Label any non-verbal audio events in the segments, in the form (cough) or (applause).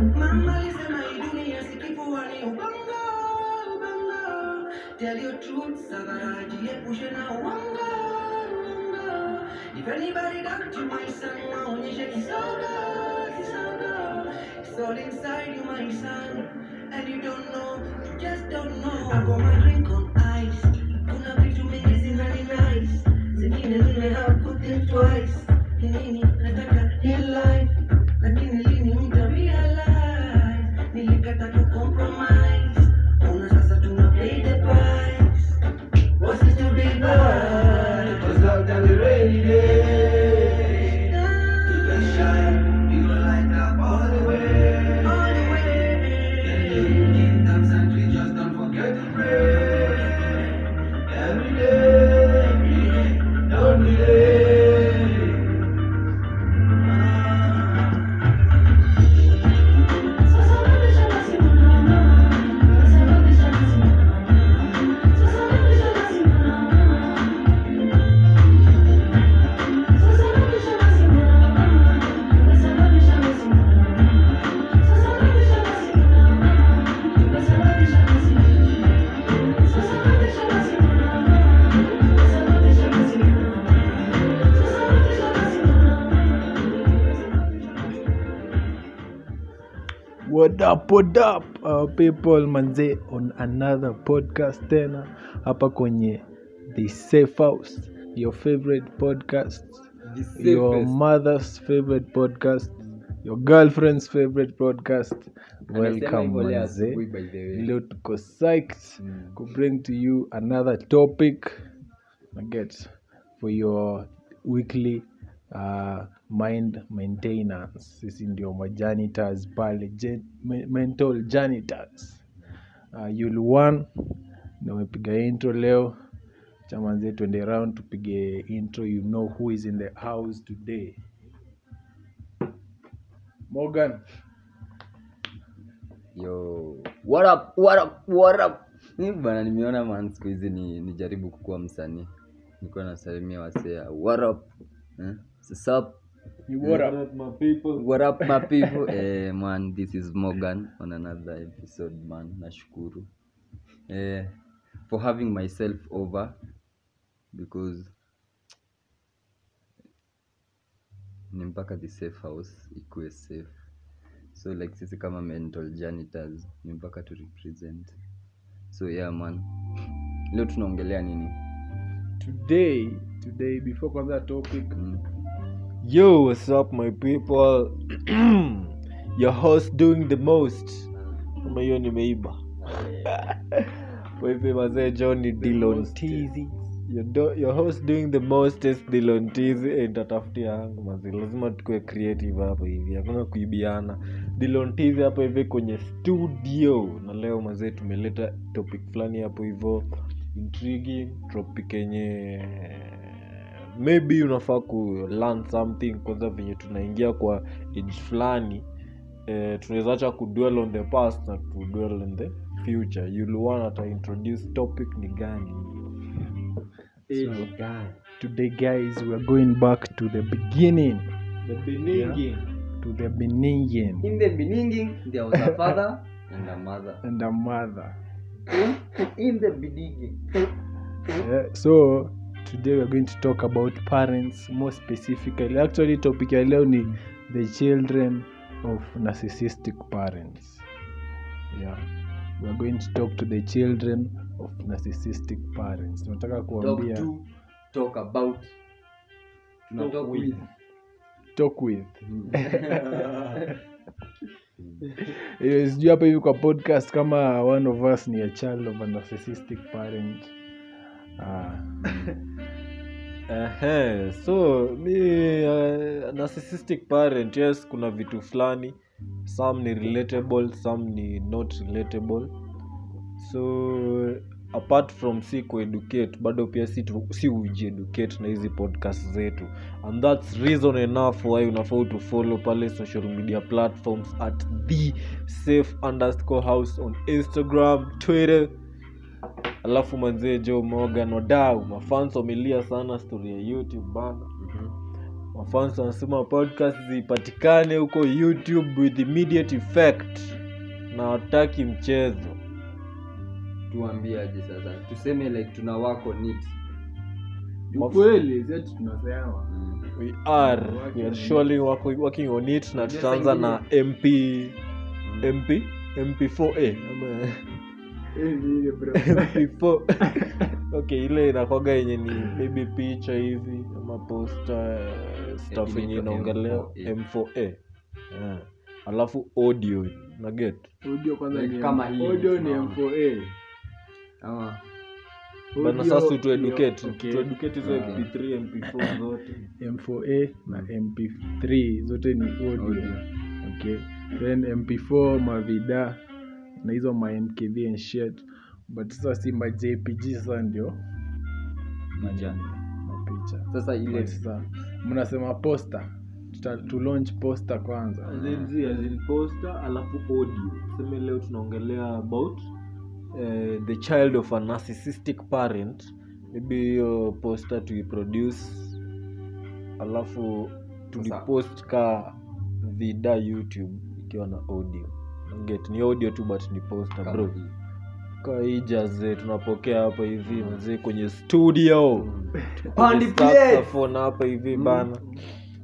Mama alisema hii dunia si kifua ni ubongo, ubongo. Tell your truth, Savara, jiepushe na uongo, uongo. If anybody doubt you, my son, waonyeshe kisogo, kisogo. It's all inside you, my son, and you don't know, you just don't know. I got my drink on ice. Kuna vitu mingi zinani nice. Zingine zime have to think twice. Ni nini nataka in life, lakini What up, uh, people manze on another podcast tena hapa kwenye the safe house your favorite podcast your mother's favorite podcast your girlfriend's favorite podcast. Welcome manze. leo tuko psyched ku bring to you another topic get for your weekly uh, mind maintenance sisi ndio majanitors pale mental janitors uh, yul one na umepiga intro leo chamanze twende round tupige intro you know who is in the house today morgan Yo, what up, what up, what up? Bana nimeona man siku hizi ni nijaribu kukuwa msanii. Nilikuwa nasalimia wasea. What up? Eh? You what up my people. What up my (laughs) people? eh, man, this is Morgan on another episode man. Nashukuru. Eh, for having myself over because ni mpaka the safe house ikuwe safe so like sisi kama mental janitors ni mpaka to represent so yeah man leo tunaongelea nini today today before kwanza topic mm. Yo, what's up, my people? (clears throat) Your host doing the most. Kama hiyo nimeiba. (laughs) Wewe mazee John ni Dillon Tizi. Your, do, your host doing the most is Dillon Tizi eh, nitatafutia yangu mazee. Lazima tukue creative hapo hivi. Hakuna kuibiana. Dillon Tizi hapo hivi kwenye studio. Na leo mazee tumeleta topic fulani hapo hivyo intriguing topic yenye maybe unafaa ku learn something kwanza venye tunaingia kwa age fulani eh, tunaweza acha kudwell on the past na kudwell on the future. Yuluan topic ni gani. So, today guys weare going back to the beginning. The to the beginning. In the beginning there was a father (laughs) and a mother. And a mother. In the beginning. Yeah, so today we're going to talk about parents more specifically. Actually topic ya leo ni the children of narcissistic parents. Yeah. We're going to talk to the children of narcissistic parents. Tunataka talk kuambia to talk about. Tuna Talk talk with. with. Talk with. (laughs) Eh, sijui hapa hivi kwa podcast kama one of us ni a child of a narcissistic parent Ehe, so mi uh, narcissistic parent yes kuna vitu fulani. Some ni relatable some ni not relatable. So apart from si kueducate bado pia si, tu- si ujieducate na hizi podcast zetu. And thats reason enough why unafaa to follow pale social media platforms at the safe underscore house on instagram twitter alafu manzee jo morgan wadau mafans wamelia sana story ya youtube bana. Mafans wanasema podcast zipatikane huko youtube with immediate effect. Na wataki mchezo. Tuambie aje sasa. Tuseme like tuna wako on it. Zetu tunasema mm. we are. We are surely work- working on it na tutaanza na mp mp mp4a ama (laughs) (laughs) mp4 okay ile inakwaga yenye ni maybe picha hivi ama posta stuff yenye inaongelea M4A. m4a yeah. alafu audio naget audio kwanza ni kama hii audio ni. M4A ama bana sasa ndio- tueducate okay. tueducate hizo Ah. mp3 mp4 zote M4A na MP3 zote ni audio. Audio. Okay. Then MP4 mavida na hizo ma MKV and shit. But sasa si ma JPG sasa ndio picha mapicha. sasa ile sasa mnasema poste tulonch to launch poster kwanza. As in, zi, as in poster alafu audio tuseme leo tunaongelea about uh, the child of a narcissistic parent maybe hiyo poster tuiproduce alafu tulipost ka vida youtube ikiwa na audio get. Ni audio tu but ni poster bro. kaijaze tunapokea hapa hivi mzee kwenye studio. Mm. Saxophone hapa hivi Mm. bana.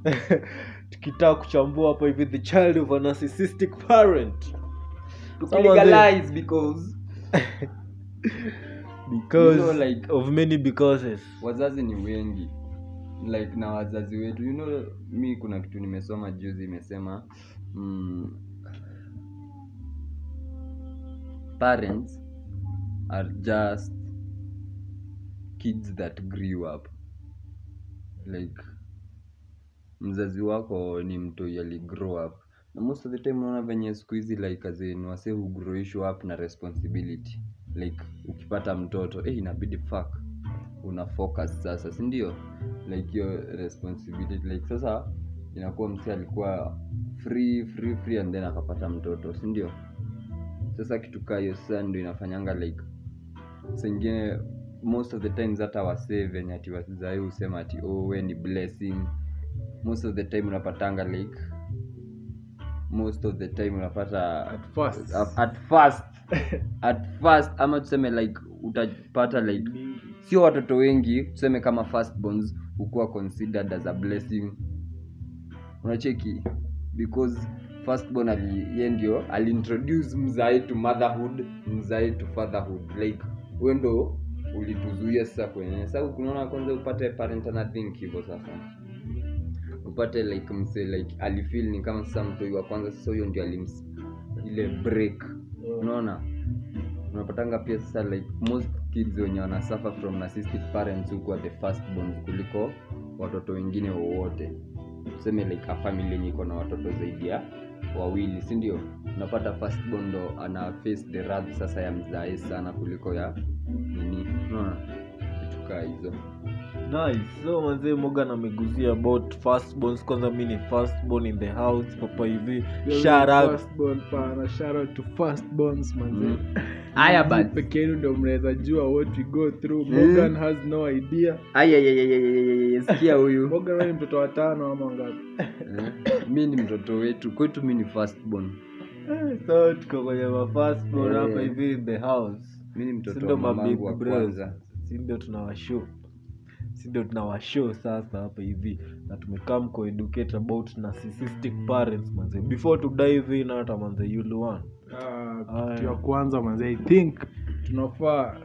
(laughs) Tukitaka kuchambua hapa hivi the child of a narcissistic parent. Tukilegalize because. (laughs) Because You know, like- of many becauses. wazazi ni wengi. Like na wazazi wetu. You know mi kuna kitu nimesoma juzi imesema mm, parents are just kids that grew up. Like mzazi wako ni mtoi yali grow up. Na most of the time unaona venye siku hizi like azin wase hugrowishwa up na responsibility. Like ukipata mtoto eh inabidi fuck. Una focus sasa sindio like hiyo responsibility. Like sasa inakuwa msi alikuwa free free free and then akapata mtoto si ndio sasa kitu kaa hiyo sasa ndo inafanyanga like sengine most of the times hata wasee venye ati wazai husema ati oh we ni blessing. Most of the time unapatanga like most of the time unapata At first. at, at first. (laughs) At first ama tuseme like utapata like sio watoto wengi tuseme kama firstborns hukuwa considered as a blessing. Unacheki? Because firstborn ali ndio aliintroduce mzae to motherhood mzae to fatherhood. Like huyo ndo ulituzuia sasa kwenye sasa kunaona kwanza upate parent ana think hivyo sasa. Upate like mse like alifeel ni kama sasa mtoi wa kwanza sasa huyo ndio alims ile break. Unaona? Unapatanga pia sasa like most kids wenye wanasuffer from narcissistic parents hukuwa the first born kuliko watoto wengine wowote. Tuseme like a family yenye iko na watoto zaidi ya wawili si ndio? Unapata first born ndo ana face the wrath sasa ya mzae sana kuliko ya nini? Unaona vitu hizo nice so manzee mogan ameguzia about firstborns kwanza mi ni firstborn in the house papa hivi shout out Firstborn pana, shout out to firstborns manze. Mm. (laughs) Aya, Nyinyi peke yenu ndio mnaweza jua what we go through. Mm. Morgan has no idea. ayayayayayayay sikia huyu (laughs) Morgan wewe ni mtoto wa tano ama ngapi? Eh, mi ni mtoto wetu kwetu mi ni firstborn Eh, so tuko kwenye mafirstborn Eh. hapa hivi in the house mi ni mtoto wa mamangu wa kwanza. Tunawashow sindo tunawashow sasa hapa hivi. Na tumekam kueducate about narcissistic parents manze. Before to dive in hata manze yulu one. Ah, kitu ya kwanza manze i think tunafaa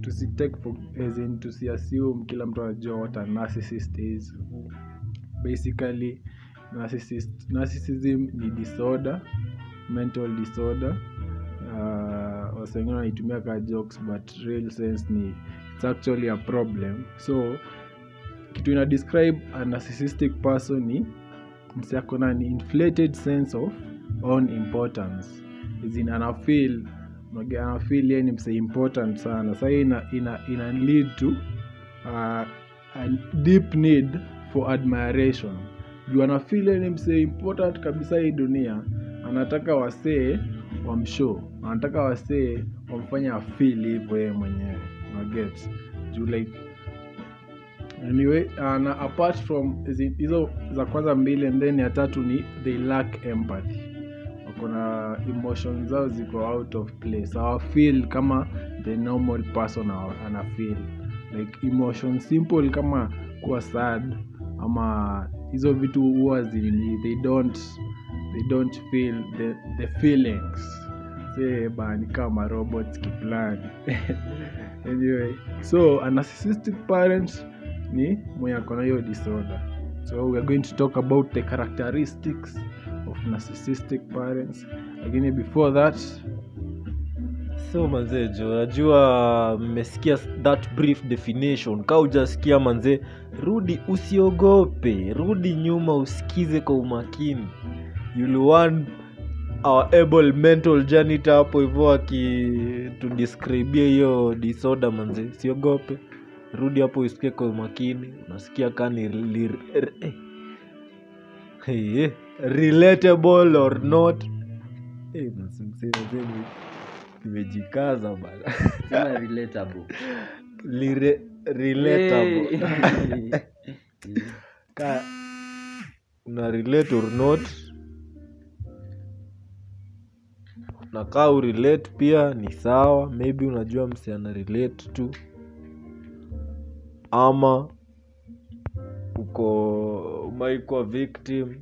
tusitake for as in tusiassume kila mtu anajua what a narcissist is. Basically narcissist, narcissism ni disorder mental disorder. Uh, wasengine wengine wanaitumia ka jokes but real sense ni it's actually a problem. So kitu ina describe a narcissistic person ni msiakona ako na ni inflated sense of own importance. As anafil anafeel yeye ni mse important sana. Sa ina, ina, ina lead to uh, a deep need for admiration. Juu anafil ye ni mse important kabisa hii dunia. Anataka wasee wamshow. Anataka wasee wamfanya afili hivyo yeye mwenyewe unaget juu like anyway na apart from hizo za kwanza mbili and then ya tatu ni they lack empathy. Kuna emotion zao ziko out of place. Awa feel kama the normal person awa- ana feel. Like emotion simple kama kuwa sad ama hizo vitu huwa they don't they don't feel the, the feelings. Se bani kama robots kiplani (laughs) anyway so narcissistic parent ni mwenye ako na hiyo disorder. So we are going to talk about the characteristics of narcissistic parents. Lakini before that so manzee jo najua mmesikia that brief definition. Ka ujasikia manzee rudi usiogope. Rudi nyuma usikize kwa umakini. You'll want our able mental janitor hapo hivyo akitudescribia hiyo disorder manze siogope rudi hapo usikie kwa umakini unasikia kani li, r- eh. hey, eh. relatable or not hey, nimejikaza bana relatable. Lire, relatable Hey. (laughs) ka una relate or not na kaa urelate pia ni sawa maybe unajua msi ana relate tu ama uko maikwa victim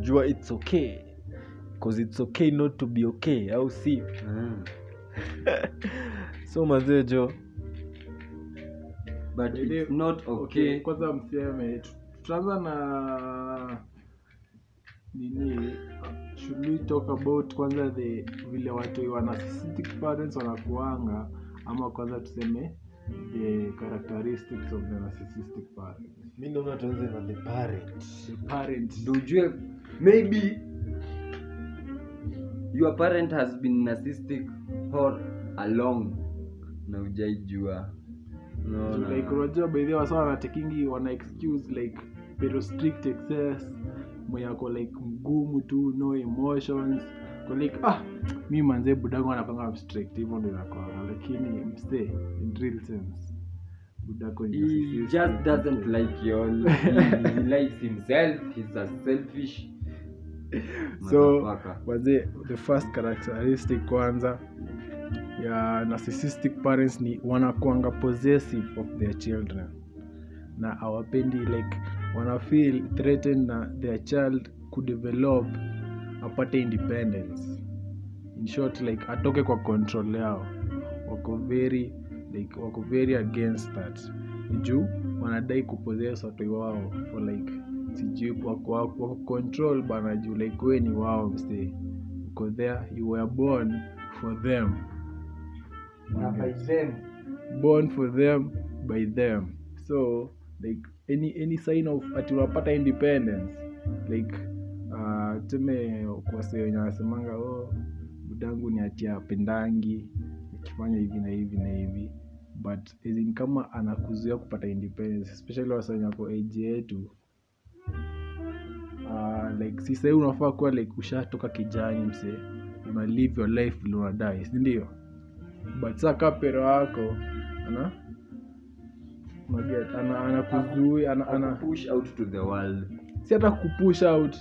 jua its okay cause its okay not to be okay au si Mm. (laughs) so mazee jo But it's not okay. kwanza mseme tutaanza na nini? Should we talk about kwanza the vile watu wa narcissistic parents wanakuanga ama kwanza tuseme the characteristics of the narcissistic parent mi naona tuanze na the parent the parent Ndio ujue maybe your parent has been narcissistic for a long na ujaijua no like unajua by the way wasa wanatekingi wana excuse like pero strict excess mwenye ako like mgumu tu no emotions. Ko like ah mi manze budangu anapanga abstract hivyo ndio inakwanga lakini mstay in real sense budako he just doesn't like you all he, he likes himself he's a selfish so wazi the first characteristic kwanza ya narcissistic parents ni wanakuanga possessive of their children. Na awapendi like wana feel threatened na their child kudevelop apate independence. In short like atoke kwa control yao. Wako very like wako very against that. Juu wanadai kupossess watoi wao for like sijui wako control bana juu like we ni wao msee. Uko there you were born for them. Born for them by them. So like any any sign of ati unapata independence. Like uh, tume kwase wenye wanasemanga oh, budangu ni ati apendangi nikifanya hivi na hivi na hivi. But in kama anakuzuia kupata independence especially wenye wako age yetu uh, like si sahii unafaa kuwa like ushatoka kijani mse una live your life vile unadai sindio but saa kaa pero wako ana unaget ana anakuzuia ana, ana, push out to the world. Si hata kupush out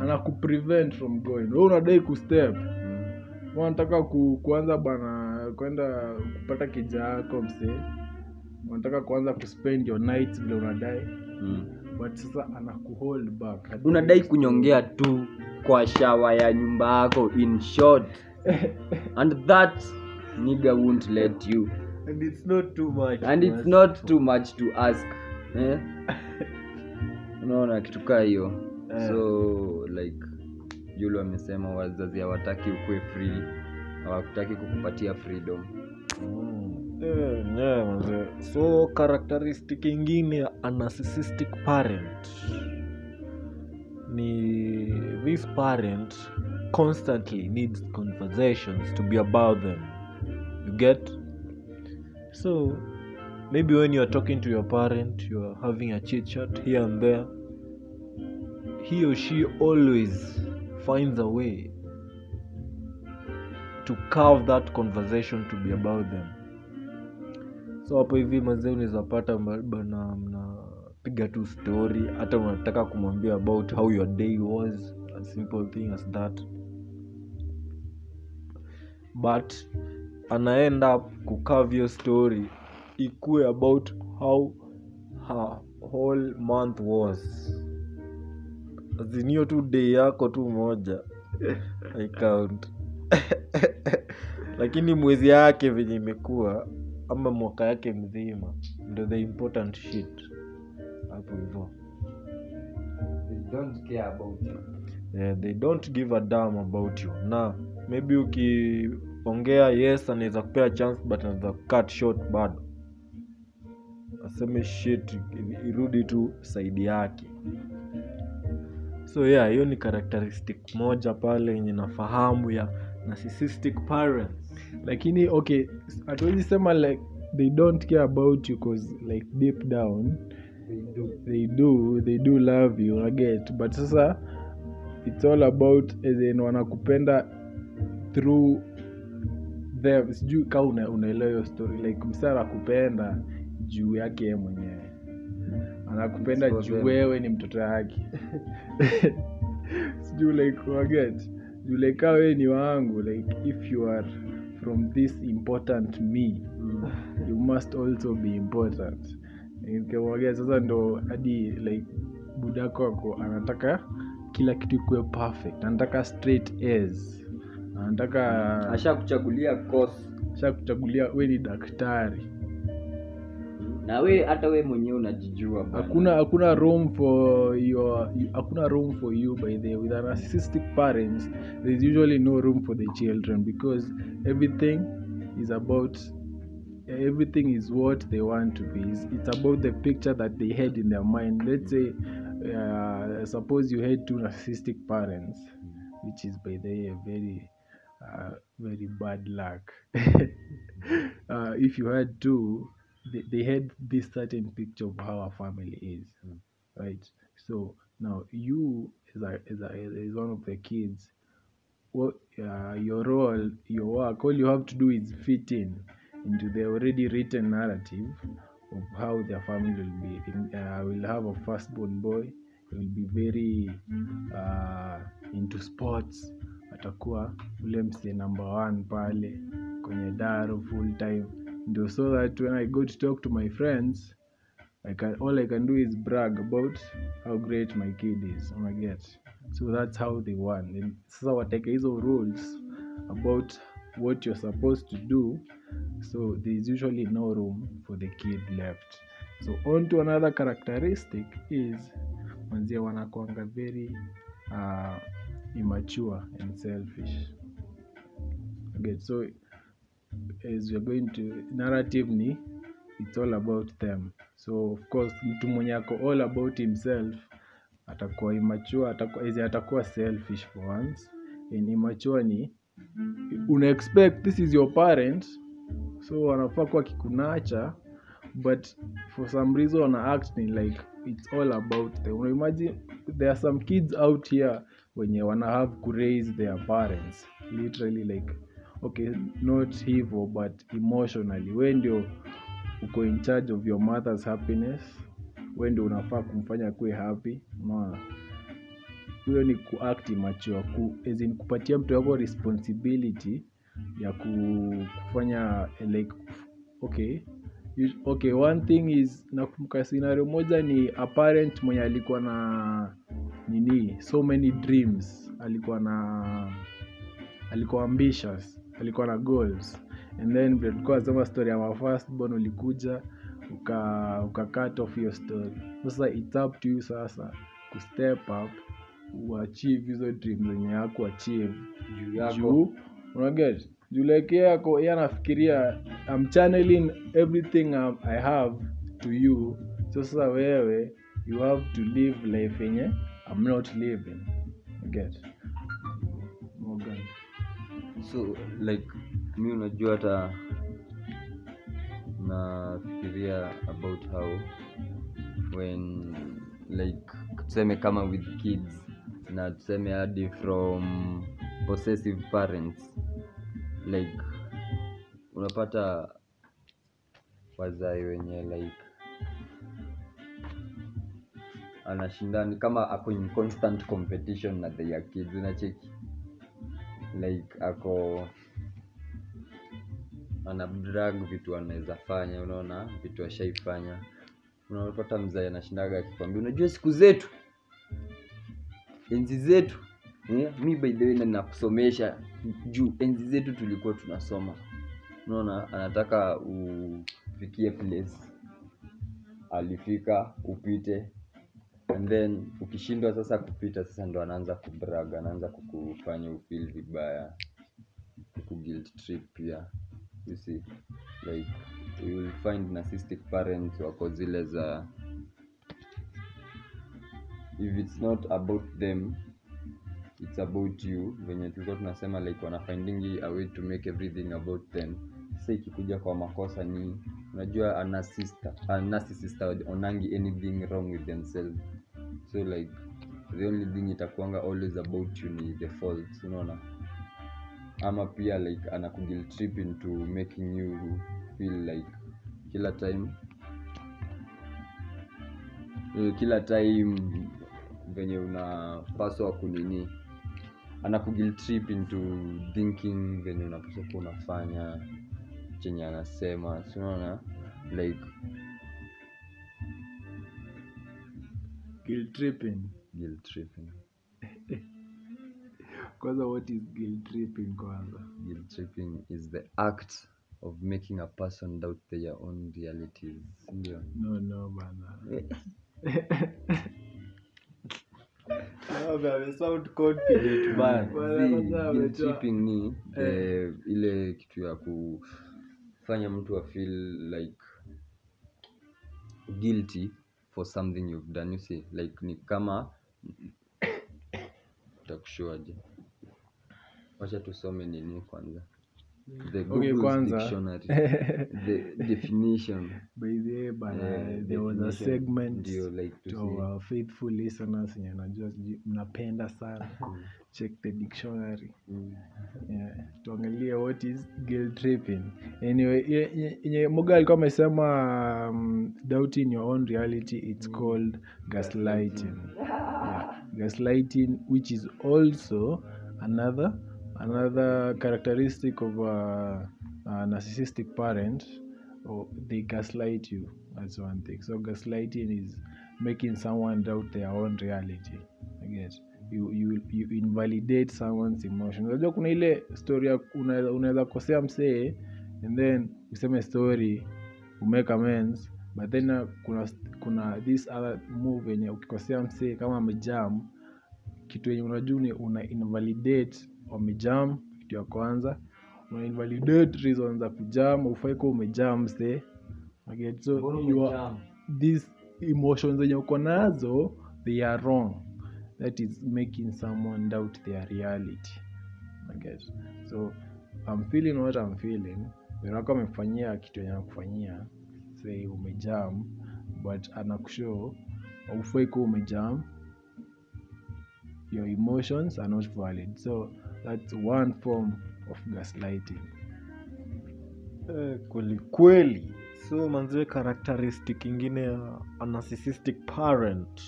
ana kuprevent from going. We unadai kustep mm. wanataka ku, kuanza bwana kwenda kupata kija yako msee. Unataka kuanza kuspend your night vile unadai. Mm. but sasa anakuhold back. Unadai kunyongea tu kwa shawa ya nyumba yako in short. (laughs) And that nigga won't let you and it's not too much and it's not too much to ask eh? (laughs) unaona kitu kaa hiyo Eh. so like julu amesema wazazi hawataki ukuwe free hawakutaki kukupatia freedom Mm. yeah, yeah, manze. so karakteristik ingine ya a narcissistic parent ni this parent constantly needs conversations to be about them you get so maybe when youare talking to your parent youare having a chit chat here and there he or she always finds a way to carve that conversation to be about them. So hapo hivi mazee unaweza bana mnapiga tu story hata unataka kumwambia about how your day was a simple thing as that. But ana end up kucave your story ikue about how her whole month was. Azinio tu day yako tu moja I count. Lakini mwezi yake venye imekuwa ama mwaka yake mzima ndo the important shit. Hapo hivo They don't care about you. yeah, they don't give a damn about you. Na maybe ukiongea yes anaweza kupea chance but anaweza cut short bado. Aseme shit irudi tu saidi yake. So yeah hiyo ni characteristic moja pale yenye nafahamu ya narcissistic parents. Lakini okay hatuwezi sema like they don't care about you cause like deep down They do. they do they do love you I get. But sasa it's all about as in wanakupenda through them sijui ka una, unaelewa hiyo story like msa anakupenda juu yake ye mwenyewe. Anakupenda juu wewe ni mtoto yake (laughs) sijui like waget juu like ka wewe ni wangu like if you are from this important me you must also be important. Nikimwambia sasa ndo hadi like budako ako anataka kila kitu ikuwe perfect. Anataka straight A's anataka ashakuchagulia course. Ashakuchagulia we ni daktari. Na we hata we mwenyewe unajijua hakuna hakuna room for your hakuna room for you by the with a narcissistic parents there's usually no room for the children because everything is about everything is what they want to be. It's, it's about the picture that they had in their mind. Let's say uh, suppose you had two narcissistic parents which is by the way a very uh, very bad luck. (laughs) Uh, if you had two they, they had this certain picture of how a family is right? So now you as a, as, a, as one of the kids what uh, your role your work all you have to do is fit in into the already written narrative of how their family will be. In, uh, will have a firstborn boy. He will be very uh, into sports atakuwa ule msee number one pale kwenye daro full time ndio so that when i go to talk to my friends I can, all I can do is brag about how great my kid is. I get. So that's how they won sasa wateke hizo rules about what you're supposed to do. So there's usually no room for the kid left. So on to another characteristic is manzia wanakwanga very uh, immature and selfish. Okay, so as we're going to narrative ni it's all about them. So of course mtu mwenye ako all about himself atakuwa immature atakuwa, atakuwa selfish for once. And immature ni una expect this is your parent so wanafaa kuwa kikunacha but for some reason wana act ni like it's all about them. Imagine there are some kids out here wenye wana have to raise their parents literally like okay not hivo but emotionally. We ndio uko in charge of your mother's happiness. We ndio unafaa kumfanya kuwe happy unaona? Huyo ni kuact immature ku, in kupatia mtu wako responsibility ya ku, kufanya like okay okay one thing is nakumbuka scenario moja ni a mwenye alikuwa na nini so many dreams. Alikuwa na alikuwa ambitious alikuwa na goals. And then vile tulikuwa nasema story ya my first born ulikuja uka, uka cut off hiyo story. Sasa it's up to you sasa ku step up uachieve hizo dream zenye yako achieve. Juu yako. Unaget juu like yako ako yeye anafikiria I'm channeling everything I, I have to you. So sasa wewe you have to live life yenye I'm not you get? Morgan so like mi unajua hata nafikiria about how when like tuseme kama with kids na tuseme hadi from possessive parents like unapata wazai wenye like anashindani kama ako in constant competition na the kids unacheki? Like ako ana drag vitu anaweza fanya unaona? Vitu ashaifanya unapata mzee anashindaga akikwambia unajua siku zetu enzi zetu yeah? mi by the way na nakusomesha juu enzi zetu tulikuwa tunasoma. Unaona anataka ufikie place alifika upite and then ukishindwa sasa kupita sasa ndo anaanza kubrag anaanza kukufanya ufil vibaya kuguilt trip pia. You see like you will find narcissistic parents wako zile za if it's not about them it's about you. Venye tulikuwa tunasema like wanafindingi a way to make everything about them. Sasa ikikuja kwa makosa ni unajua a narcissist- a narcissist onangi anything wrong with themselves so like the only thing itakuanga always about you ni the faults unaona? Ama pia like anakuguilt trip into making you feel like kila time eh, kila time venye unapaswa kunini anakuguilt trip into thinking venye unapaswa kuwa unafanya chenye anasema sinaona like guilt tripping. Guilt tripping. (laughs) Kwanza what is guilt tripping kwanza? Guilt tripping is the act of making a person doubt their own realities. Ndio no no bana. (laughs) Confident (laughs) man guilt tripping ni eh, ile kitu ya kufanya mtu a feel like guilty for something you've done you see like ni kama (coughs) takushuaje wacha tusome nini kwanza the Okay, Google's kwanza. dictionary. (laughs) The definition. By the way but there was a segment ndio like to to our faithful listeners yenye najua mnapenda sana. Check the dictionary. Mm. yeah. tuangalie what is guilt tripping. Anyway ye- ye- yenye moga alikuwa amesema um, doubting your own reality it's called gaslighting. Yeah. gaslighting which is also another another characteristic of a, a narcissistic parent or they gaslight you. That's one thing. So gaslighting is making someone doubt their own reality I guess. You, you, you invalidate someone's emotion. Unajua kuna ile story unaweza kosea msee and then useme story umake amends but then uh, kuna kuna this other move yenye ukikosea msee kama amejam kitu yenye unajua una invalidate wamejam kitu ya kwanza. Una invalidate reason za kujam ufai kuwa umejam msee Again, so you are, these emotions zenye uko nazo they are wrong. That is making someone doubt their reality. I so I'm feeling what I'm feeling. Wenako amefanyia kitu yenye anakufanyia say umejam but anakushow aufai kuwa umejam. Your emotions are not valid. So that's one form of gaslighting. Eh, kweli kweli. So manzie characteristic ingine ya narcissistic parent.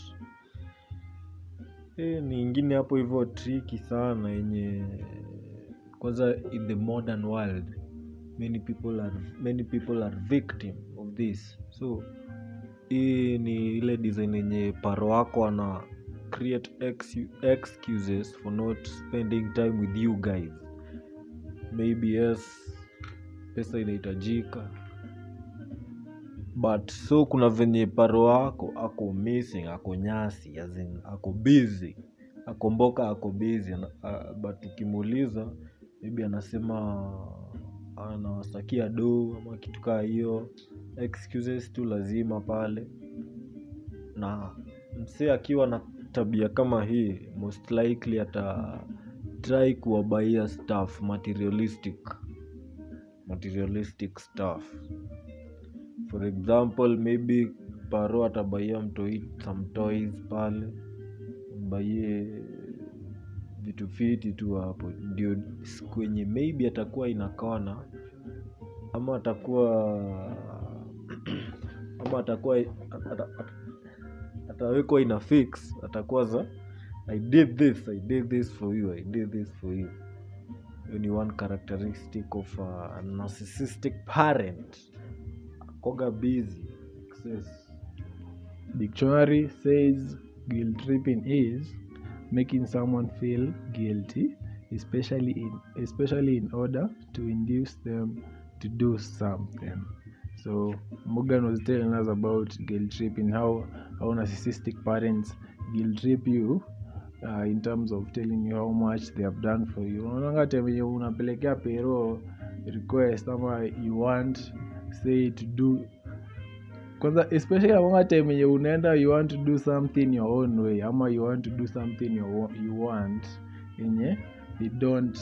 Eh, ni ingine hapo hivyo triki sana yenye kwanza in the modern world many people are, many people are victim of this. So hii ni ile design yenye paro wako ana create ex excuses for not spending time with you guys. Maybe yes pesa inahitajika. But so kuna venye paro wako ako missing ako nyasi as in, ako busy. Ako mboka ako busy. Ah, but ukimuuliza maybe anasema anawastakia do ama kitu kaa hiyo excuses tu lazima pale. Na msee akiwa na tabia kama hii most likely ata try kuwabaia stuff materialistic materialistic stuff for example maybe paro atabaia mtoi some toys pale mbaie vitu fiti tu hapo. Ndio kwenye maybe atakuwa inakona ama atakuwa ama atakuwa ata- ata- atawekwa ina fix atakuwa za i did this i did this for you i did this for you. Hiyo ni one characteristic of a narcissistic parent. Akoga busy excess Dictionary says guilt tripping is making someone feel guilty, especially in especially in order to induce them to do something. So Morgan was telling us about guilt tripping, how how narcissistic parents guilt trip you uh, in terms of telling you how much they have done for you. Unaonanga time unapelekea pero request ama you want say to do kwanza especially among time unaenda you want to do something your own way ama you want to do something you, you want yenye they don't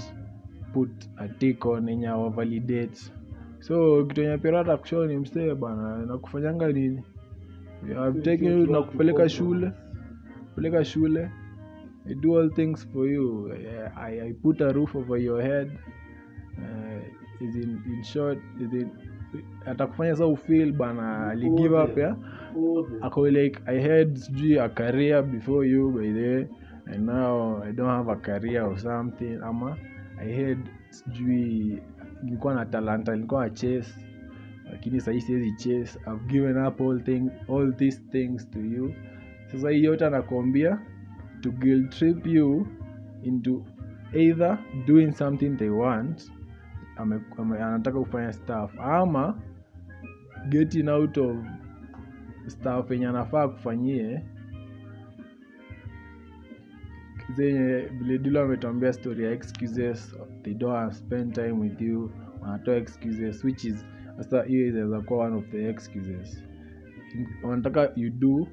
put a tick on yenye validate so kitu yenye pira atakushow ni msee bana nakufanyanga nini? I'm taking na kupeleka shule. Peleka shule. I do all things for you. I, I put a roof over your head. Uh, is in, in short is in, atakufanya sa ufil bana aligive up ya ako like i had sijui a career before you by the way. And now i don't have a career or something. Ama i had sijui nilikuwa na talanta nilikuwa na chase lakini sahii siwezi chase i've given up all, thing, all these things to you. Sasa hii yote anakuambia to guilt trip you into either doing something they want. Ame, ame, anataka kufanya staff ama getting out of staff yenye anafaa kufanyie zenye vile ametuambia story ya excuses they don't spend time with you wanatoa excuses which is sasa hiyo inaweza kuwa one of the excuses. Wanataka you do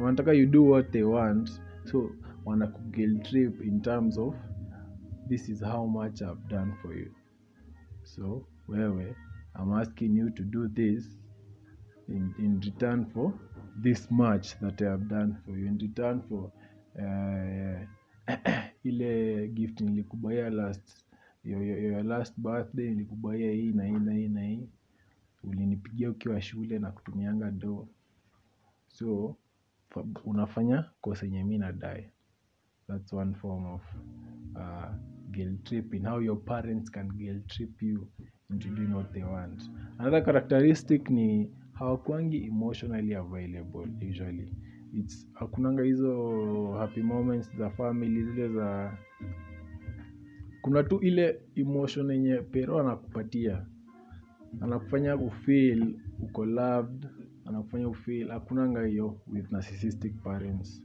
wanataka you do what they want so wana kugil trip in terms of this is how much i've done for you. So wewe i'm asking you to do this in, in return for this much that i have done for you in return for uh, (clears throat) ile gift nilikubaia last your, last birthday nilikubaia hii na hii na hii na hii. Ulinipigia ukiwa shule na kutumianga do so unafanya kosa yenye mi nadai. That's one form of uh, guilt tripping how your parents can guilt trip you into doing what they want. Another characteristic ni hawakwangi emotionally available usually its hakunanga hizo happy moments za family zile za kuna tu ile emotion yenye pero anakupatia. Anakufanya ufeel uko loved anakufanya ufeel hakunanga hiyo with narcissistic parents.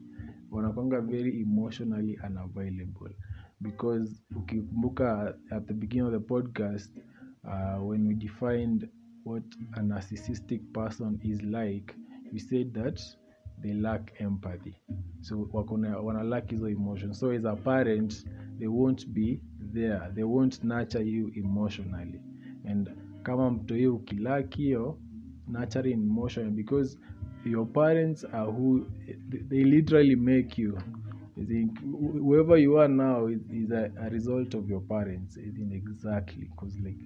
Wanakwanga very emotionally unavailable. Because ukikumbuka at the beginning of the podcast uh, when we defined what a narcissistic person is like we said that they lack empathy. So wakona wana lack hizo emotion. So as a parent they won't be there. They won't nurture you emotionally. And kama mtoi ukilaki hiyo nurturing emotion because your parents are who they literally make you. I think whoever you are now is, is a, a result of your parents. I think exactly. Because like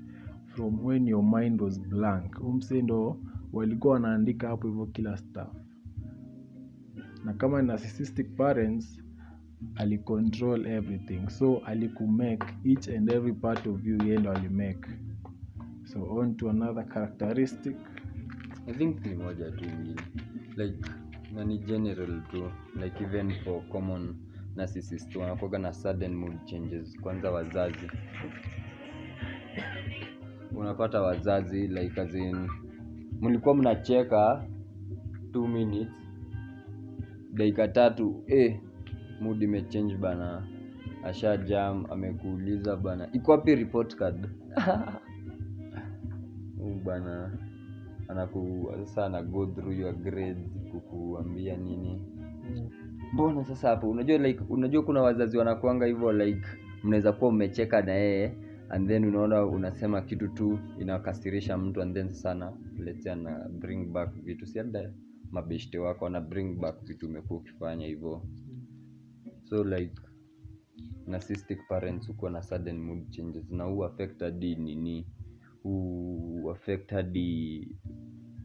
from when your mind was blank. Umse ndo walikuwa wanaandika hapo hivyo kila stuff na kama narcissistic parents alicontrol everything. So alikumake each and every part of you yeye ndo alimake. So on to another characteristic. I think ni moja tu ingine like nani general tu like even for common narcissist wanakuwaga na sudden mood changes. Kwanza wazazi. Unapata wazazi like as in mlikuwa mnacheka two minutes dakika tatu eh, mood imechange bana. Asha jam amekuuliza bana. Iko wapi report card? (laughs) Bana anaku sasa ana go through your grades kukuambia nini? Mbona sasa hapo? Unajua like unajua kuna wazazi wanakuanga hivyo like mnaweza kuwa umecheka na yeye and then unaona unasema kitu tu inakasirisha mtu and then sana letea na bring back vitu. Si labda mabeshte wako wana bring back vitu umekuwa ukifanya hivyo. So like narcissistic parents huko na sudden mood changes. Na huu affect hadi nini? Huu affect hadi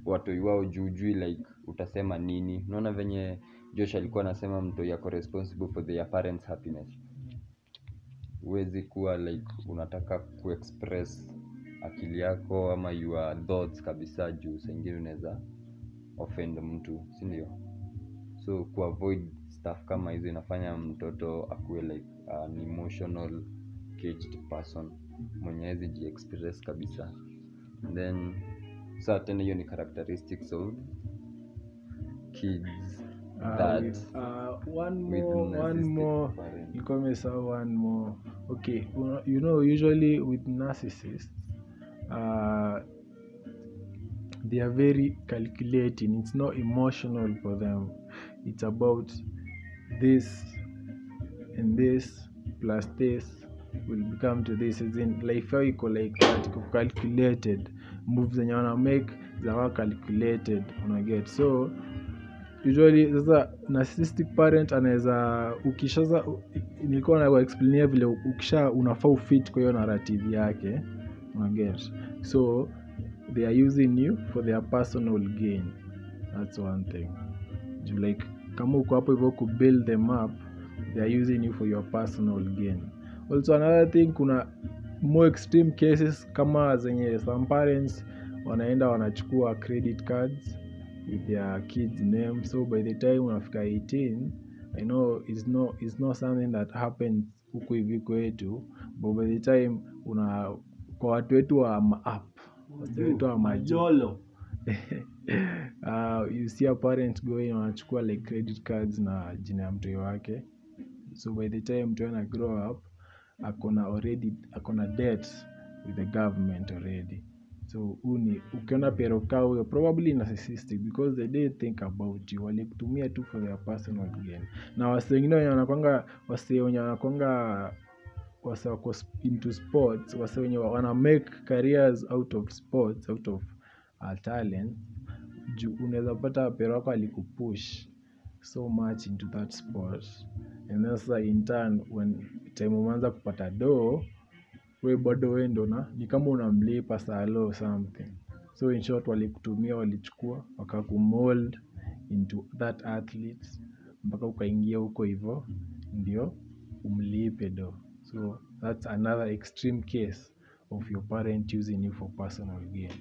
watoi wao juujui like utasema nini? Unaona venye josh alikuwa anasema mtoi ako responsible for their parents happiness. Huwezi kuwa like unataka kuexpress akili yako ama your thoughts kabisa juu. Saingine unaweza offend mtu sindio so kuavoid stuff kama hizo inafanya mtoto akuwe like an emotional caged person mwenye hawezi jiexpress kabisa And then saa tena hiyo ni characteristics of kids Uh, that with, uh, one more, one more. one. Okay, you know, usually with narcissists, uh, they are very calculating. It's not emotional for them. It's about this and this plus this will become to this. As in, life yao iko like that, calculated. Moves zenye wana make zawa calculated, unaget so usually sasa narcissistic parent anaweza ukishaza nilikuwa na explainia vile ukisha unafaa ufit kwa hiyo narrative yake unaget so they are using you for their personal gain. That's one thing. Like kama uko hapo hivyo build them up they are using you for your personal gain. Also another thing kuna more extreme cases kama zenye some parents wanaenda wanachukua credit cards with their kids name. So by the time unafika 18 i know it's not, it's not something that happens huku hivi kwetu but by the time una kwa watu wetu wa watu majolo. uh, (laughs) you see a parent going wanachukua like credit cards na jina ya mtoi wake. So by the time mtoi ana grow up akona already akona debt with the government already. So huu ni ukiona pero kaa huyo probably narcissistic because they didn't think about you. Walikutumia tu for their personal gain. Na wasi wengine wenye wanakwanga wase wenye wanakwanga wase wako into sports wase wenye wana make careers out of sports out of uh, talent juu unaweza pata pero wako alikupush so much into that sport. And then sasa in turn when time umeanza kupata doo we bado we ndo na ni kama unamlipa salo something. So in short walikutumia walichukua wakakumold into that athlete mpaka ukaingia huko hivyo ndio umlipe do so that's another extreme case of your parent using you for personal gain.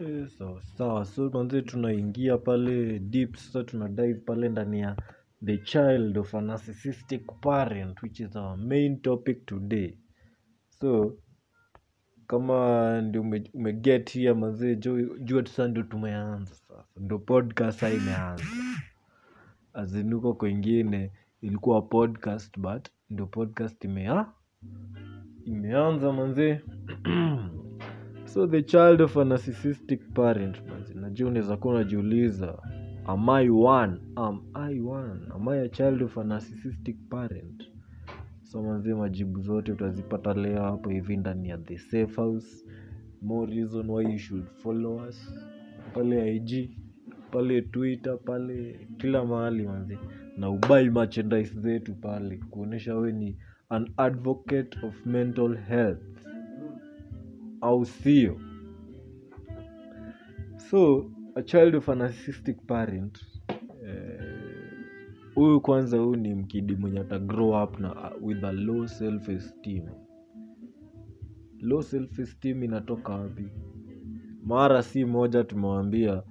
Eh, sawa sawa so manze tunaingia pale deep sasa tuna dive pale ndani ya the child of a narcissistic parent which is our main topic today. So kama ndio ume, umeget here mazee jua tu ndo ndio tumeanza sasa ndio podcast imeanza. Azinuko kwengine ilikuwa podcast but ndio podcast imea imeanza manzee (clears throat) so the child of a narcissistic parent manze. Najua unaweza kuwa unajiuliza am i one? Am i one? Am i a child of a narcissistic parent? So manzee majibu zote utazipata leo hapo hivi ndani ya the safe house. More reason why you should follow us. Pale ig pale twitter pale kila mahali manzi na ubai merchandise zetu pale kuonyesha we ni an advocate of mental health. Au sio? So a child of an narcissistic parent eh, huyu kwanza huyu ni mkidi mwenye ata grow up na with a low self esteem low self esteem inatoka wapi? Mara si moja tumewambia eh,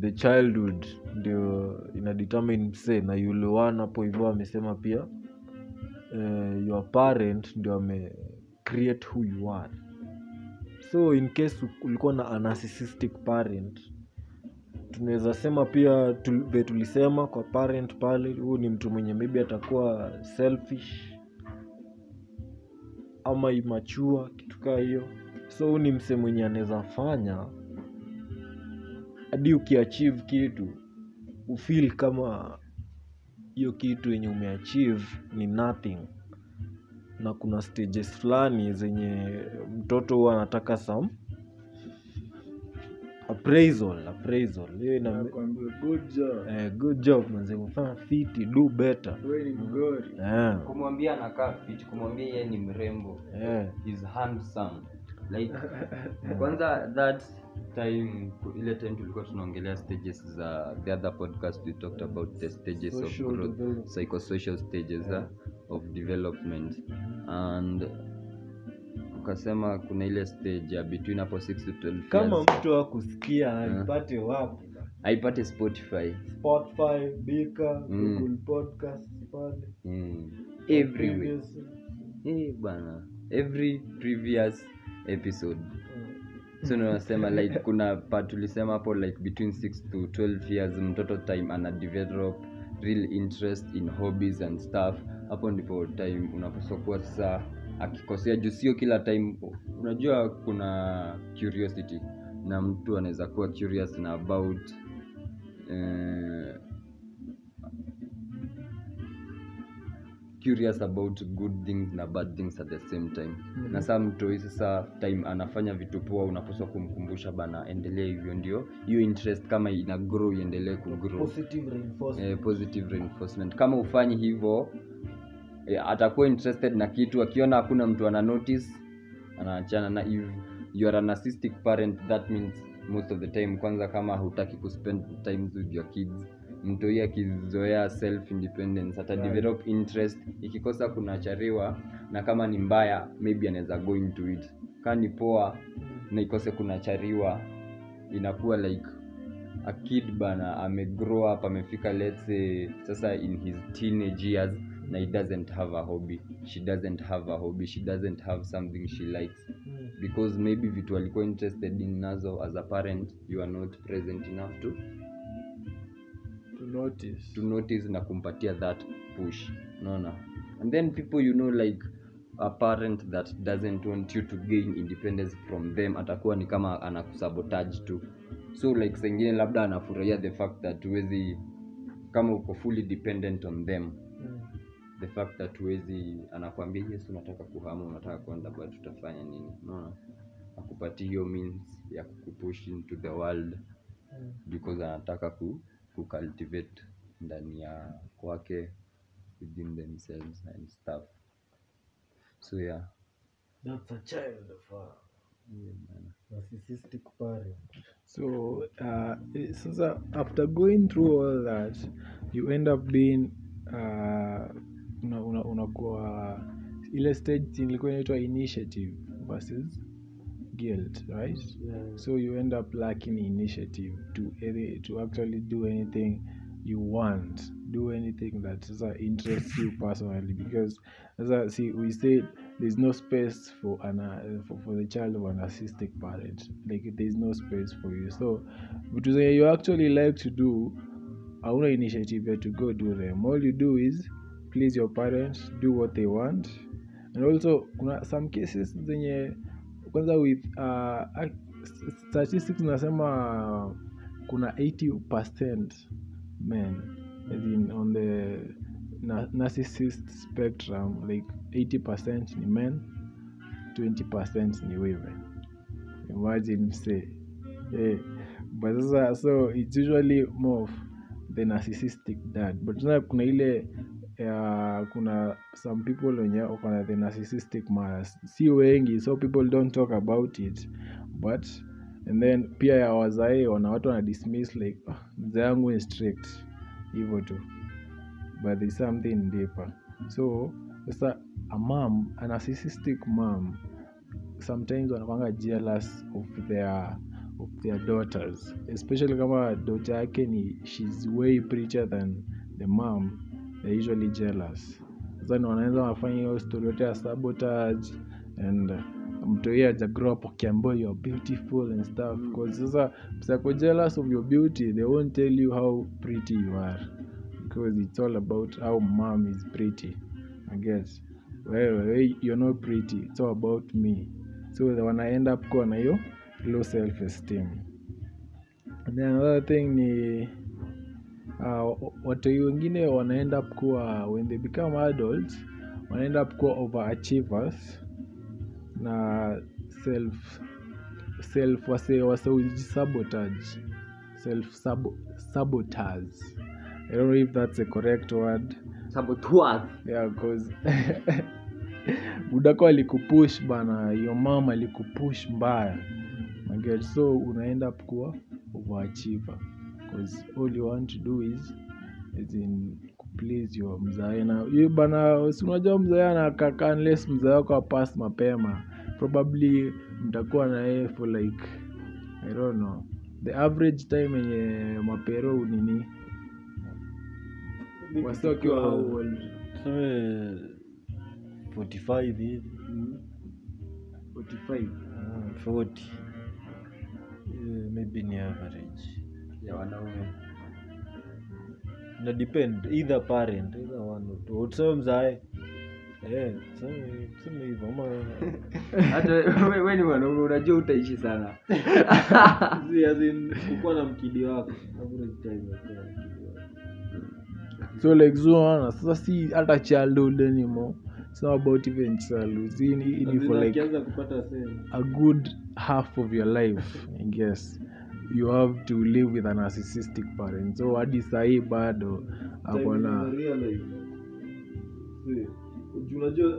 the childhood ndio ina determine na yule one hapo hivyo amesema pia uh, your parent ndio ame create who you are. So in case ulikuwa na a narcissistic parent tunaweza sema pia tul, tulisema kwa parent pale huyu ni mtu mwenye maybe atakuwa selfish ama imachua kitu kaa hiyo. So huu ni mse mwenye anaweza fanya hadi ukiachieve kitu ufeel kama hiyo kitu yenye umeachieve ni nothing. Na kuna stages fulani zenye mtoto huwa anataka some appraisal appraisal. Hiyo ina good job. Eh, good job manze umefanya fiti do better. Wewe ni mgori. Eh, kumwambia anakaa fit kumwambia yeye ni mrembo. Eh. is handsome like (laughs) kwanza that time ile time tulikuwa tunaongelea stages za the other podcast we talked about the stages Social of growth psychosocial stages yeah. uh, of development. And ukasema kuna ile stage ya between hapo 6 to 12 kama mtu akusikia aipate wapi? Aipate spotify. Spotify bika Mm. google podcast pale mm. every week hey, Eh, bana. Every previous episode. Uh, so nasema like kuna part tulisema hapo like between 6 to 12 years mtoto time ana develop real interest in hobbies and stuff. Hapo ndipo time unapaswa kuwa sasa akikosea. Juu sio kila time unajua kuna curiosity. Na mtu anaweza kuwa curious na about eh, curious about good things na bad things at the same time. Mhm. na saa mtoi sasa time anafanya vitu poa unapaswa kumkumbusha bana endelea hivyo ndio. Hiyo interest kama ina grow iendelee kugrow positive reinforcement. Eh, positive reinforcement. Kama ufanyi hivyo eh, atakuwa interested na kitu akiona hakuna mtu ana notice anaachana na if you are a narcissistic parent that means most of the time kwanza kama hutaki kuspend time with your kids mtoi akizoea self independence ata develop interest. Ikikosa kunachariwa na kama ni mbaya maybe anaweza go into it. Kaa ni poa na ikose kunachariwa inakuwa like a kid bana amegrow up amefika let's say sasa in his teenage years na he doesn't have a hobby. She doesn't have a hobby she doesn't have something she likes. Mm. because maybe vitu alikuwa interested in nazo as a parent you are not present enough to to notice. to notice na kumpatia that push unaona? And then people you know like a parent that doesn't want you to gain independence from them atakuwa ni kama anakusabotage tu. So like sengine labda anafurahia the fact that huwezi kama uko fully dependent on them Mm. the fact that huwezi anakuambia yes unataka kuhama unataka kwenda but tutafanya nini? Unaona? Akupatia hiyo means ya kukupush into the world Mm. because anataka ku, kucultivate ndani ya kwake within themselves and stuff. So yeah. That's a child of a narcissistic parent. So uh, eh, sasa after going through all that, you end up being uh, una, una, unakuwa ile stage ilikuwa inaitwa initiative versus guilt, right? Yeah. So you end up lacking initiative to any, to actually do anything you want, do anything that interests you personally. Because as I see, we said there's no space for an uh, for, for the child of an narcissistic parent. Like there's no space for you. So, but you actually like to do, hauna initiative to go do them. All you do is please your parents, do what they want, and also some cases zenye kwanza with uh, statistics nasema kuna 80% men in on the na- narcissist spectrum like 80% ni men 20% ni women imagine say hey. but sasa so it's usually more of the narcissistic dad but kuna ile uh, kuna some people wenye wako the narcissistic mothers si wengi so people don't talk about it. But and then pia ya wazae wana watu wana dismiss like "Ah, mzee yangu ni strict. Hivyo tu. But there's something deeper. So sasa a mom a narcissistic mom sometimes wanakwanga jealous of their of their daughters. Especially kama daughter yake ni she's way prettier than the mom they're usually jealous. Sasa ni wanaweza wafanya hiyo story yote ya sabotage and mtu hiyo aja grow up akiambiwa you're beautiful and stuff. Because sasa psycho jealous of your beauty they won't tell you how pretty you are. Because it's all about how mom is pretty i guess. Wewe we, you're not pretty it's all about me. So they wanna end up kuwa na hiyo low self esteem and then another thing ni uh, watoi wengine wanaend up kuwa when they become adults wanaend up kuwa overachievers na self self wase wase sabotage self sabo, sabotage. I don't know if that's a correct word. Sabotage. Yeah cause (laughs) budako alikupush bana your mom alikupush mbaya. So unaenda up kuwa overachiever because all you want to do is, is in please your mzae. Na hiyo bana si unajua mzae anakaka unless mzae wako apas mapema probably mtakuwa na yeye for like i don't know. The average time yenye mapero nini? Wasi wakiwa how old? Tuseme 45 hivi. 45 Ah, 40 maybe ni average ya wanaume. Na depend either parent either one or two. Tuseme mzae. Eh, tuseme tuseme hivyo ama (laughs) hata wewe we ni mwanaume unajua utaishi sana. (laughs) Si, as in, kukuwa na mkidi wako. Average time ya kuwa na mkidi wako. So like zuana sasa si hata childhood anymore. It's not about even childhood. Ni, for like kupata a good half of your life i guess you have to live with a narcissistic parent. So hadi sahii bado akona unajua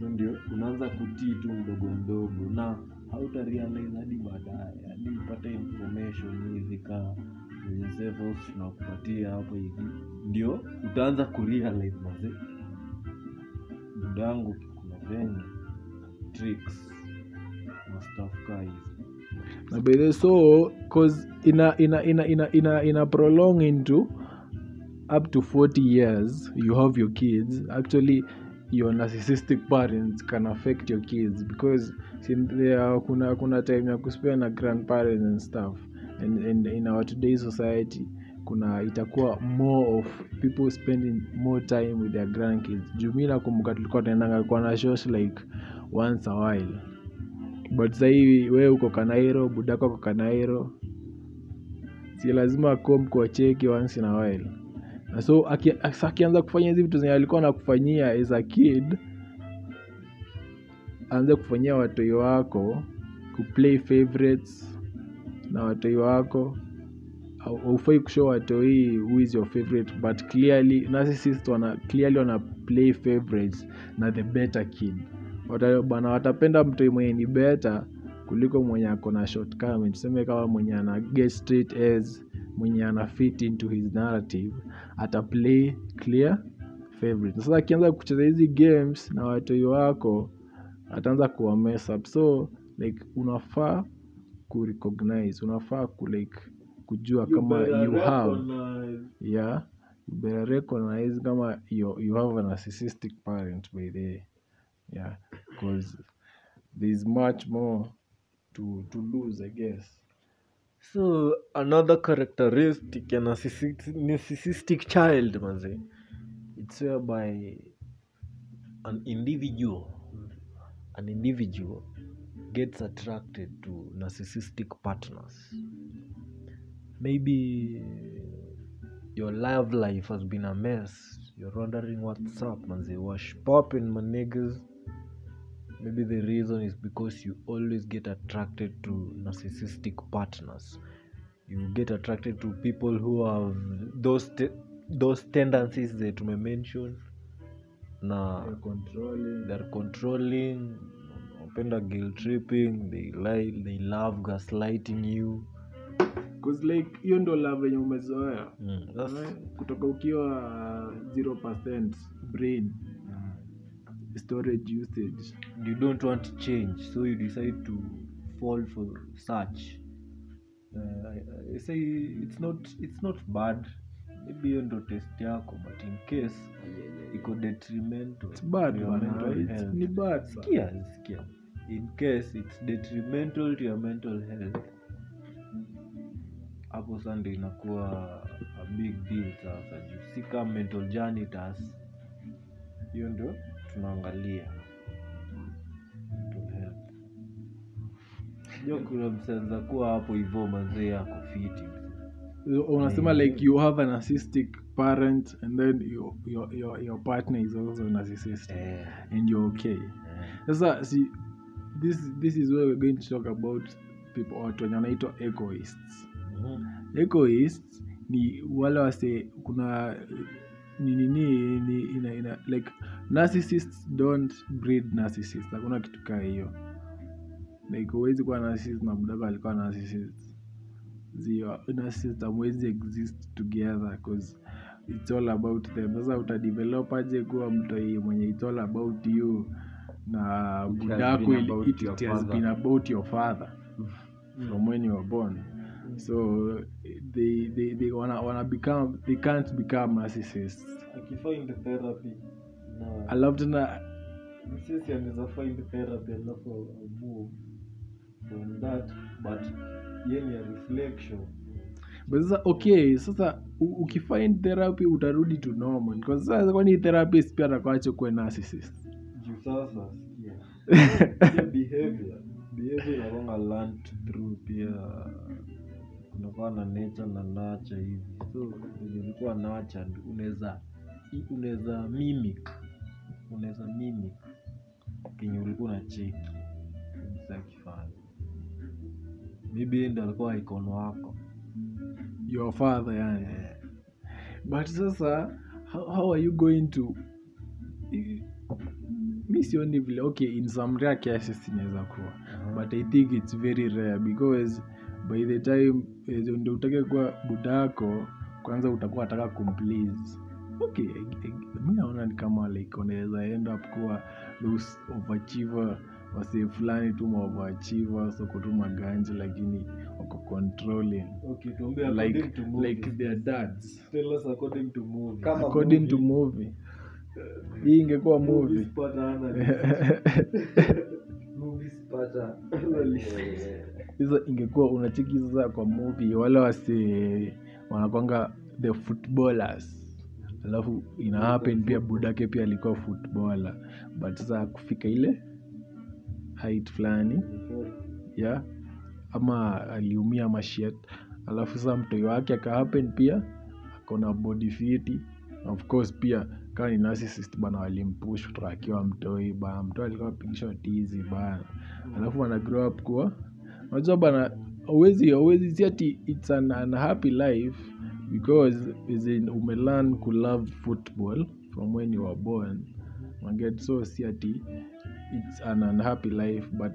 so ndio unaanza kutii tu mdogo mdogo na hautarealize hadi baadaye hadi upate information hivi kaa tunakupatia hapo hivi. Ndio utaanza kurealize maze budangu kuna venye tricks so ina prolong into up to 40 years you have your kids. Actually your narcissistic parents can affect your kids because there kuna kuna time ya kuspend na grandparents and stuff. And, and in our today society kuna itakuwa more of people spending more time with their grandkids. Juu mi nakumbuka tulikuwa tunaendanga kwa na shows like once a while. But sahii we uko kanairo budako ako kanairo. Si lazima kom kuwacheki once in a while. Na so aki- akianza kufanya hizi vitu zenye alikuwa nakufanyia as a kid aanze kufanyia watoi wako kuplay favorites na watoi wako. Aufai kushow watoi who is your favorite but clearly narcissist wana clearly wana play favorites na the better kid Wata, bana watapenda mtu mwenye ni beta kuliko mwenye ako na shortcoming. Tuseme kama mwenye ana get straight as mwenye ana fit into his narrative ata play clear favorite. Sasa akianza kucheza hizi games na watoi wako ataanza kuwa mess up. So like unafaa ku recognize, unafaa ku like kujua kama you have yeah you better recognize kama you, you have a narcissistic parent by the way. Yeah because there's much more to to lose i guess So another characteristic a narcissistic, child manze, it's whereby an individual, an individual gets attracted to narcissistic partners. Maybe your love life has been a mess. You're wondering what's up, manze. Wash popping, my niggas. Maybe the reason is because you always get attracted to narcissistic partners. You get attracted to people who have those te- those tendencies that we mention Na They're controlling. they're controlling, wanapenda guilt tripping, they lie, they love gaslighting you. cause like hiyo ndo love yenye umezoea. Mm, kutoka ukiwa 0% brain storage usage you don't want to change, so you decide to fall for such. Uh, I, I say it's not it's not bad. Maybe hiyo ndo test yako, but in case iko detrimental it's bad ni bad bana. Sikia, sikia. In case it's detrimental to your mental health, hapo sande inakuwa a big deal sasa. Juu si kama mental janitors, hiyo ndio tunaangalia kuna msenza kuwa hapo hivyo mazee yako fiti. unasema yeah. like you have a narcissistic parent and then your, your, your, your partner is also narcissistic yeah. and you're okay sasa sasa see this, this is where we're going to talk about people watu wenye wanaitwa egoists Mhm. egoists ni wale wase kuna ni nini ni ina, ina, like narcissists don't breed narcissists. Hakuna kitu kaa hiyo. Like huwezi kuwa narcissist na budako alikuwa narcissist. Zio narcissist hamwezi exist together cause it's all about them. Sasa utadevelop aje kuwa mtoi mwenye it's all about you? Na budako been about it, your it has father. been about your father. From when you were born. So they they, they wanna, wanna become they can't become narcissists. Therapy na alafu tena sisi anaweza find therapy alafu move from that but ye reflection. But sasa okay sasa ukifind therapy utarudi to normal. Kwa sasa kwani therapist pia atakuache kuwe narcissist juu sasa sikia (laughs) behavior. Behavior inakwanga learned through pia kunakuwa na nature na nature hivi. So ilikuwa nature unaweza unaweza mimic unaweza mimi kenye ulikuwa na cheki akifanya maybe ndo alikuwa ikono wako your father yani. But sasa how, how are you going to mi sioni vile okay in some rare cases inaweza kuwa. But i think it's very rare because by the time eh, ndo utake kuwa budako kwanza utakuwa ataka kumplease okay mi naona ni kama like unaweza end up kuwa those overachiever wasee fulani tu maoverachiever soko tu maganji lakini wako controlling. Okay like to movie. like their dads. Tell us according to movie. Kama according to movie. hii ingekuwa movie. (laughs) (laughs) Hizo ingekuwa unacheki sasa kwa movie wale wasi wanakwanga the footballers alafu ina happen pia budake pia alikuwa footballer. But sasa akufika ile height fulani ya ama aliumia mashet alafu sasa mtoi wake akahappen pia akona body fiti of course pia kawa ni narcissist bana walimpush kutoka akiwa mtoi bana. Mtoi alikuwa pigisha tizi bana. Alafu wana grow up kuwa unajua bana awezi awezi siati it's an unhappy life because is in umelearn ku love football from when you were born. Maget so si ati it's an unhappy life but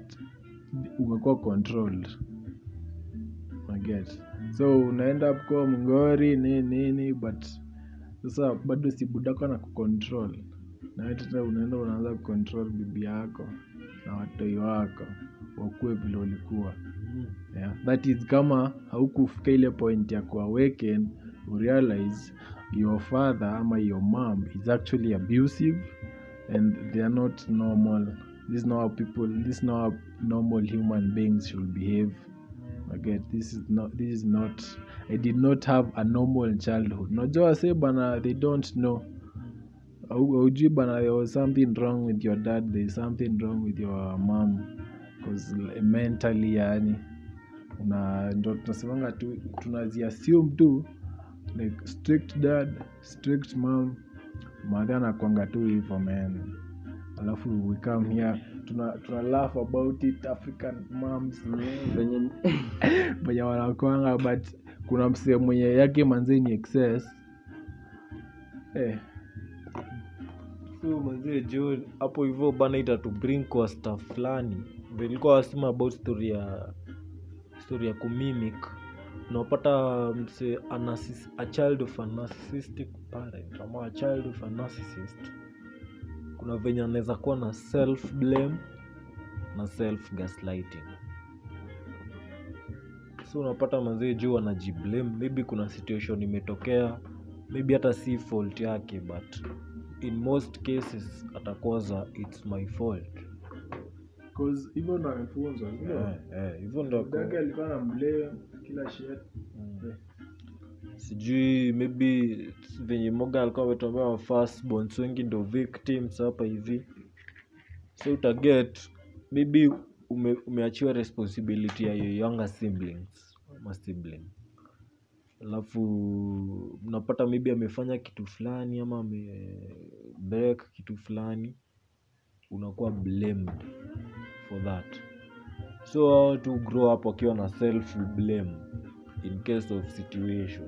umekuwa controlled. Maget so unaenda kuwa mngori nini nini but sasa bado si budako na kucontrol na tena unaenda unaanza kucontrol bibi yako na watoi wako wakuwe vile ulikuwa yeah. that is kama haukufika ile point ya kuawaken urealize your father ama your mom is actually abusive and they are not normal. This is not how people this is not how normal human beings should behave. Again this is not this is not i did not have a normal childhood. Najua wase bana they don't know. Aujui bana there was something wrong with your dad there is something wrong with your mom because mentally yani una ndo tunasemanga tu tunaziassume tu like strict dad strict mom madhe anakwanga tu hivo men alafu we come here tuna, tuna laugh about it african moms venye (laughs) wanakwanga but kuna msee mwenye yake manzee ni excess. Eh, so manzee jo hapo hivyo bana itatu bring kwa staff fulani ilikuwa wasema about story ya story ya kumimic. Unapata mse anasis, a child of a narcissistic parent ama a child of a narcissist. Kuna venye anaweza kuwa na self blame na self gaslighting. So unapata mazee juu anajiblame. Maybe kuna situation imetokea. Maybe hata si fault yake but in most cases atakoza its my fault 'cause hivyo ndo amefunzwa? Eh, eh, hivyo ndo Dadake alikuwa na mbleo kila shit Mm. sijui maybe venye moga alikuwa ametomea firstborns wengi ndo victims hapa hivi. So utaget maybe ume, umeachiwa responsibility ya your younger siblings ma sibling alafu mnapata maybe amefanya kitu fulani ama amebrek kitu fulani unakuwa blamed for that. So to grow up wakiwa na self blame in case of situation.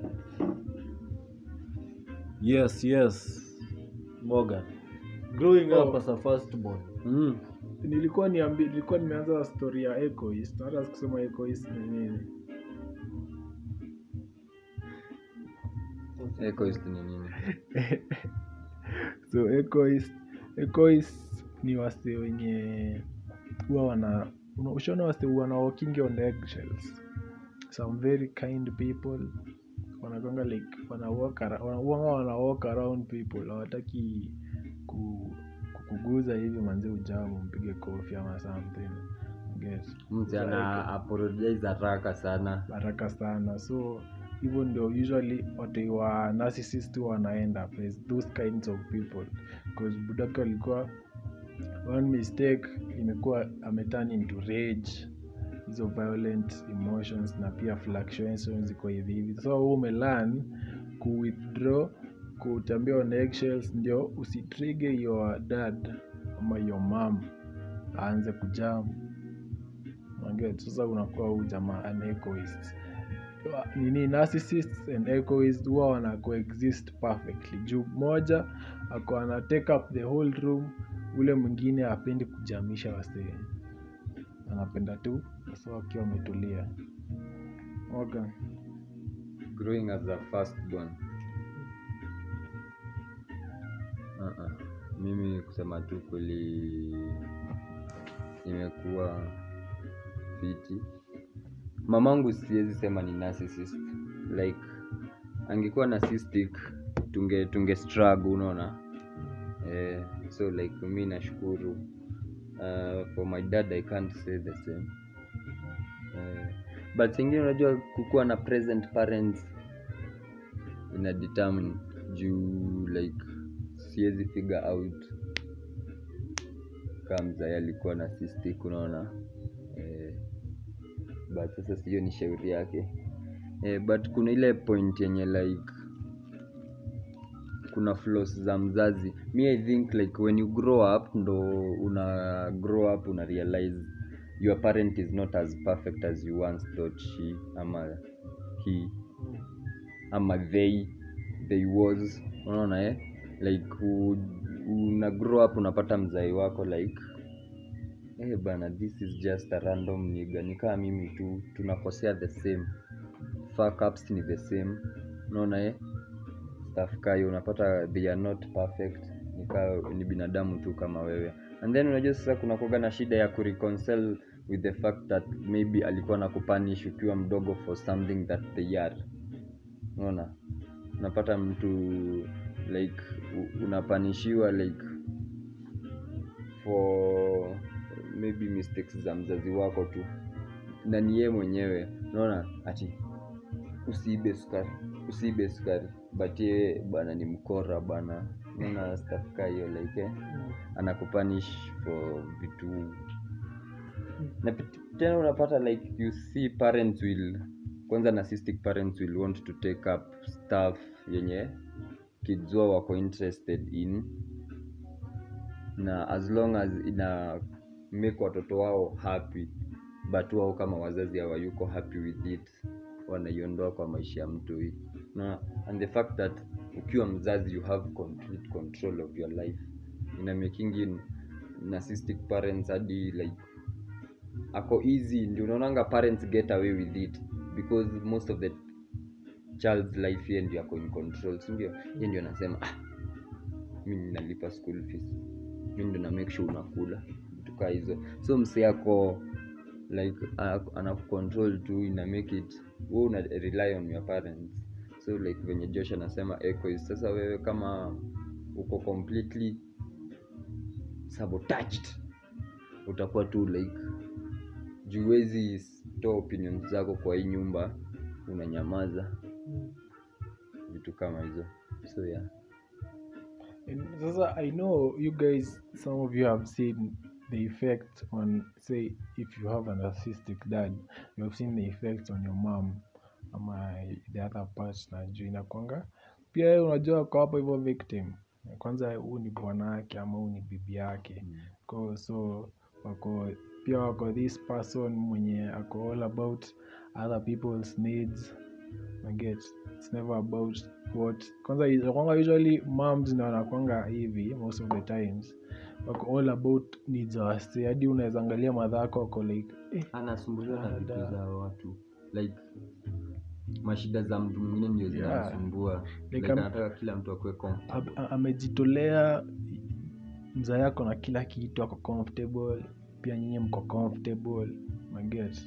Yes yes. Morgan growing oh. up as a first born. Mm. nilikuwa niambi, nilikuwa nimeanza story ya ecoist hata sikusema ecoist ni nini. Ecoist ni nini? (laughs) So ecoist ecoist ni wase wenye huwa wana ushaona wase wana walking on eggshells. Some very kind people. Wanakwanga like wana walk around, wana- walk around people. Hawataki ku, kukuguza hivi manzi ujamu mpige kofi ama something. Get mtu ana apologize haraka sana. haraka sana. So hivyo ndio usually watu wa narcissist wanaenda those kinds of people. Because budaki walikuwa one mistake imekuwa ameturn into rage hizo violent emotions na pia fluctuations ziko hivi hivi. So huu umelearn kuwithdraw kutambia on eggshells ndio usitrige your dad ama your mom aanze kujam. Unaget? sasa unakuwa huu jamaa an egoist. Nini narcissists and egoist huwa wana coexist perfectly. Juu moja ako ana take up the whole room ule mwingine apendi kujamisha wasee. Anapenda tu hasa wakiwa wametulia growing as a uh-uh. mimi kusema tu kweli imekuwa fiti. Mamangu siwezi sema ni narcissist. Like angekuwa narcissistic tunge tunge struggle unaona? Eh, so like mi nashukuru uh, for my dad i can't say the same. Uh, but singine unajua kukuwa na present parents ina determine juu like siwezi figure out kama mzai alikuwa na sistik unaona? Eh, but sasa sio ni shauri yake. Eh, but kuna ile point yenye like kuna flaws za mzazi. Mi i think like when you grow up ndo una grow up una realize your parent is not as perfect as you once thought she ama he ama they they was. Unaona eh? Like una grow up unapata mzai wako like eh bana this is just a random niga nikaa mimi tu tunakosea the same. Fuck ups ni the same. Unaona eh stuff kayo unapata they are not perfect. Nika ni binadamu tu kama wewe. And then unajua sasa kuna kuga na shida ya kureconcile with the fact that maybe alikuwa na kupanish ukiwa mdogo for something that they are. Unaona? Unapata mtu like unapanishiwa like for maybe mistakes za mzazi wako tu. Na ni yeye mwenyewe. Unaona? Ati usiibe sukari. Usiibe sukari. But yeye bana ni mkora bana unaona stuff ka hiyo like eh, anakupanish for vitu. Na tena unapata like you see parents will kwanza narcissistic parents will want to take up stuff yenye kids wao wako interested in. Na as long as ina make watoto wao happy but wao kama wazazi hawayuko happy with it wanaiondoa kwa maisha ya mtu hii na and the fact that ukiwa mzazi you have complete control of your life. Ina making in narcissistic parents hadi like ako easy. Ndio unaonanga parents get away with it. Because most of the child's life yeye ndio ako in control si ndio? Yeye ndio anasema ah, mi nalipa school fees. Mi ndio na make sure unakula. Vitu kaa hizo. So msee ako like uh, anakucontrol tu ina make it wewe una rely on your parents. So like venye josh anasema echoes. Sasa wewe kama uko completely sabotaged utakuwa tu like juwezi toa opinions zako kwa hii nyumba unanyamaza. Vitu kama hizo. So yeah. And sasa i know you guys some of you have seen the effect on say if you have an narcissistic dad you have seen the effect on your mom ama the other partner juu inakwanga pia yeye unajua kwa hapo hivyo victim. Kwanza huu ni bwana wake ama huu ni bibi yake. Ko- so wako pia wako this person mwenye ako all about other people's needs. Naget it's never about what kwanza kwanga usually moms ndo wanakwanga hivi most of the times wako all about needs za wasi hadi unaweza angalia madhako wako like eh, anasumbuliwa na vitu za watu. Like mashida za mtu mwingine ndio Yeah. zinamsumbua Like like anataka kila mtu akuwe amejitolea mza yako na kila kitu ako comfortable. Pia nyinyi mko comfortable maget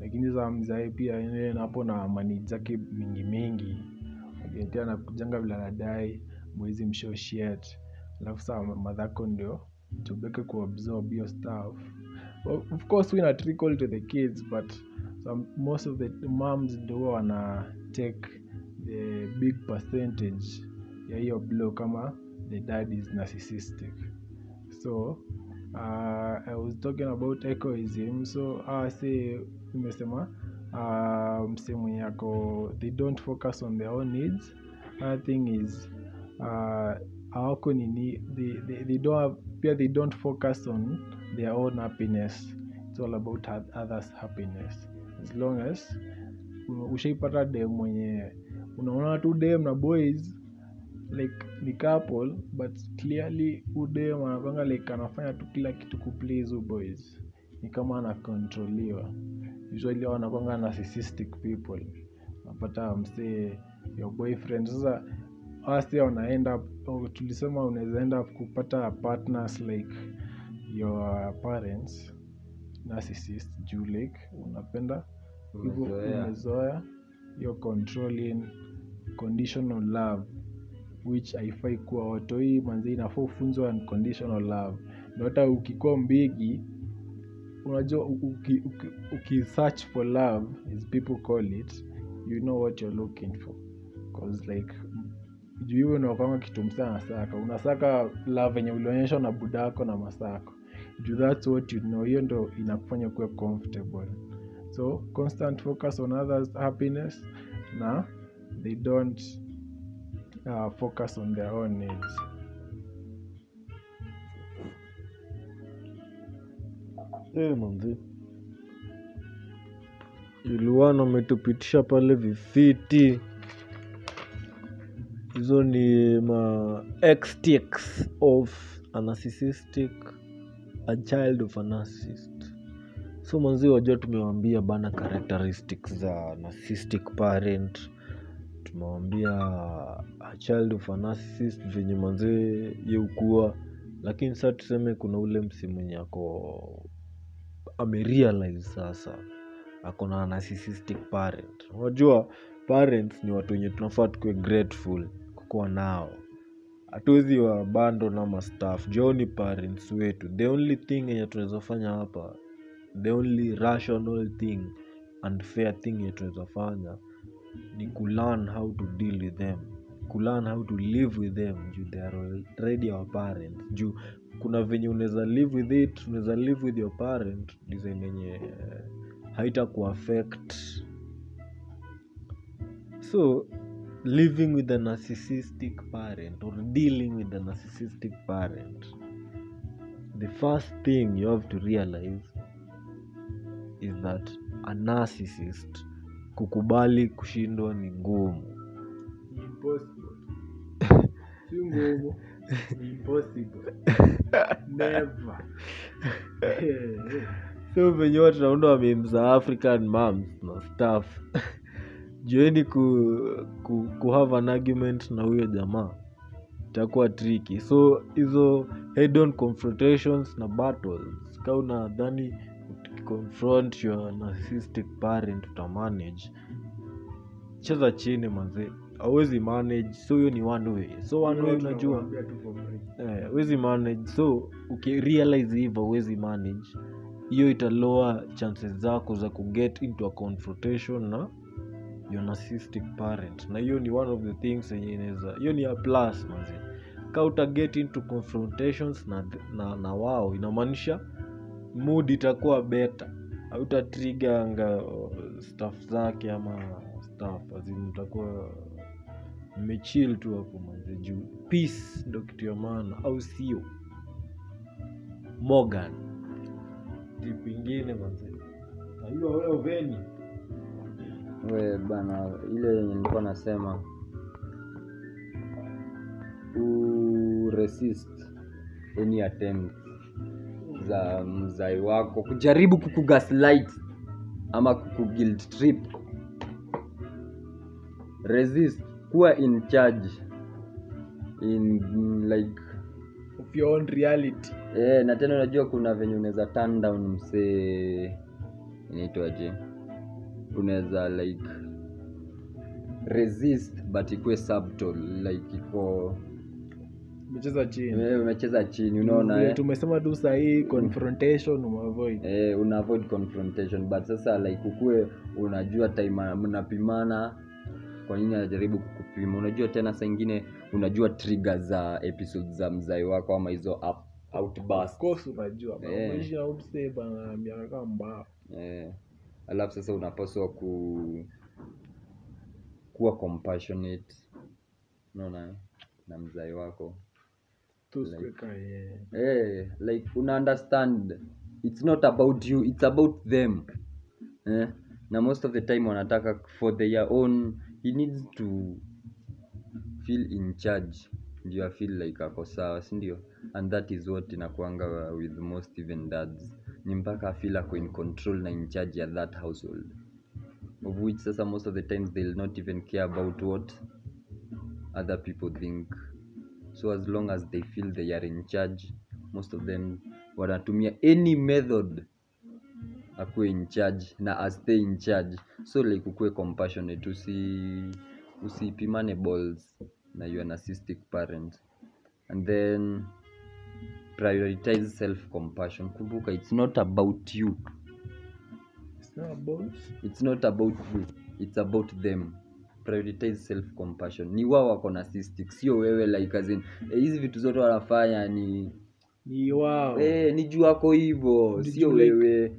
lakini za mzae pia napo na mani zake mingi mingi. Maget, na kujanga vile anadai mwezi msho shit alafu saa madhako ndio tubeke kuabsorb your stuff. Of course we na trickle to the kids but some, most of the moms ndio huwa wana take the big percentage ya hiyo blow kama the dad is narcissistic so uh, i was talking about egoism so uh, say umesema uh, mse mwenye ako they don't focus on their own needs. Another thing is uh, hawako nini they, they, they don't have, pia they don't focus on their own happiness. It's all about others happiness. As long as ushaipata dem mwenye unaona tu dem na boys like ni couple but clearly udem anapanga like anafanya tu kila kitu kuplease u boys. Ni kama anakontroliwa. Usually anakwanga narcissistic people. Napata msee your boyfriend. Sasa wasi wanaenda tulisema unaweza enda kupata partners like your parents narcissist juu like unapenda? Hivo Umezoea. yo hiyo controlling conditional love which haifai kuwa watoi manzi inafaa ufunzwa unconditional love. Ndo hata ukikuwa mbigi unajua ukisearch uki, uki, uki search for love as people call it you know what you're looking for. Cause like juu hiyo unakwanga kitu msa anasaka unasaka love yenye ulionyeshwa na budako na masako. Juu thats what you know. Hiyo ndo inakufanya kuwa comfortable. So constant focus on others happiness na they don't uh, focus on their own needs. Hey, manzi iliwana ametupitisha pale vifiti hizo ni ma xtx of a narcissistic a child of a narcissist. So manzi wajua tumewambia bana characteristics za narcissistic parent. Tumewambia a child of a narcissist venye manzee yeukua lakini saa tuseme kuna ule msi mwenye ako amerealize sasa. Ako na narcissistic parent. Unajua parents ni watu wenye tunafaa tukuwe grateful kukuwa nao. Hatuwezi wabando na mastaf jo ni parents wetu. The only thing yenye tunaweza fanya hapa the only rational thing and fair thing yenye tunaweza fanya ni kulearn how to deal with them. Kulearn how to live with them. Juu they are already our parents. Juu kuna venye unaweza live with it unaweza live with your parent design yenye haita kuaffect so living with a narcissistic parent or dealing with a narcissistic parent the first thing you have to realize is that a narcissist kukubali kushindwa ni ngumu. Ni impossible. (laughs) ngumu impossible. Never. (laughs) So venye watu naunda wamemza african moms na staff jueni ku, ku, ku have an argument na huyo jamaa. Itakuwa triki so hizo head on confrontations na battles. Ka unadhani confront your narcissistic parent utamanage? Cheza chini manze. Awezi manage so hiyo ni one way. So one way unajua. free. eh, wezi manage. So ukirealize hivo awezi manage. Hiyo italoa chances zako za kuget into a confrontation na your narcissistic parent. Na hiyo ni one of the things yenye inaweza hiyo ni a plus mazi ka uta get into confrontations na, na, na wao inamaanisha mood itakuwa better. Autatriganga staff zake ama staff azin utakuwa mmechill tu hapo manze. Juu peace ndo kitu ya maana au sio? Morgan. Tipu ingine najua wewe veni we bana ile yenye nilikuwa nasema. Resist any attempt za mzai wako kujaribu kukugaslight ama kukuguilt trip. Resist kuwa in charge. In like of your own reality. Eh, na tena unajua kuna venye unaweza turn down msee. Inaitwaje unaweza like resist but ikuwe subtle like iko umecheza chini. Eh, umecheza chini unaona eh? tumesema tu sahii confrontation umeavoid Eh, una avoid confrontation but sasa like ukue unajua time mnapimana kwa nini anajaribu kukupima? Unajua tena saa ingine unajua trigger za episode za mzai wako ama hizo up, of outburst course unajua yeah. unaishi na umse bana miaka kama mbao eh, alafu sasa unapaswa ku kuwa compassionate unaona na mzai wako. Like- yeye eh, like una understand it's not about you it's about them. Eh? na most of the time wanataka for their own he needs to feel in charge. Ndio afeel like ako sawa sindio and that is what inakuanga with most even dads ni mpaka feel ako in control na in charge ya that household. Of which sasa most of the times they'll not even care about what other people think. So as long as they feel they are in charge most of them wanatumia any method akuwe in charge na astay in charge. So like ukuwe compassionate usi usipimane balls na your narcissistic parent. And then prioritize self compassion kumbuka it's not about you. It's not about? It's not about you. It's about them. Prioritize self compassion ni wao wako na cystic sio wewe like as in eh, hizi vitu zote wanafanya ni ni wao. Eh, ni juu wako hivyo sio like- wewe.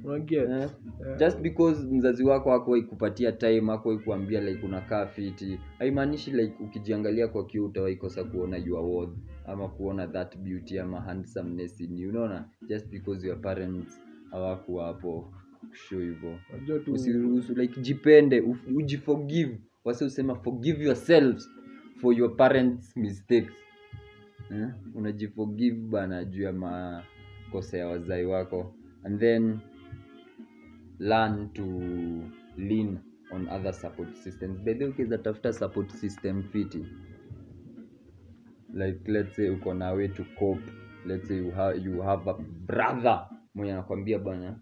Eh? Eh, just because mzazi wako akuwai kupatia time akuwai kuambia like unakaa fiti haimaanishi like ukijiangalia kwa kiu utawaikosa kuona your worth ama kuona that beauty ama handsomeness in you. Unaona just because your parents hawakuwa hapo show hivyo. Usiruhusu like jipende ujiforgive. Wase usema forgive yourselves for your parents mistakes. Eh? unajiforgive bana juu ya makosa ya wazai wako. And then learn to lean on other support systems. Way ukiweza tafuta support system fiti like let's say uko na way to cope. Let's say you have, you have a brother mwenye anakwambia bwana.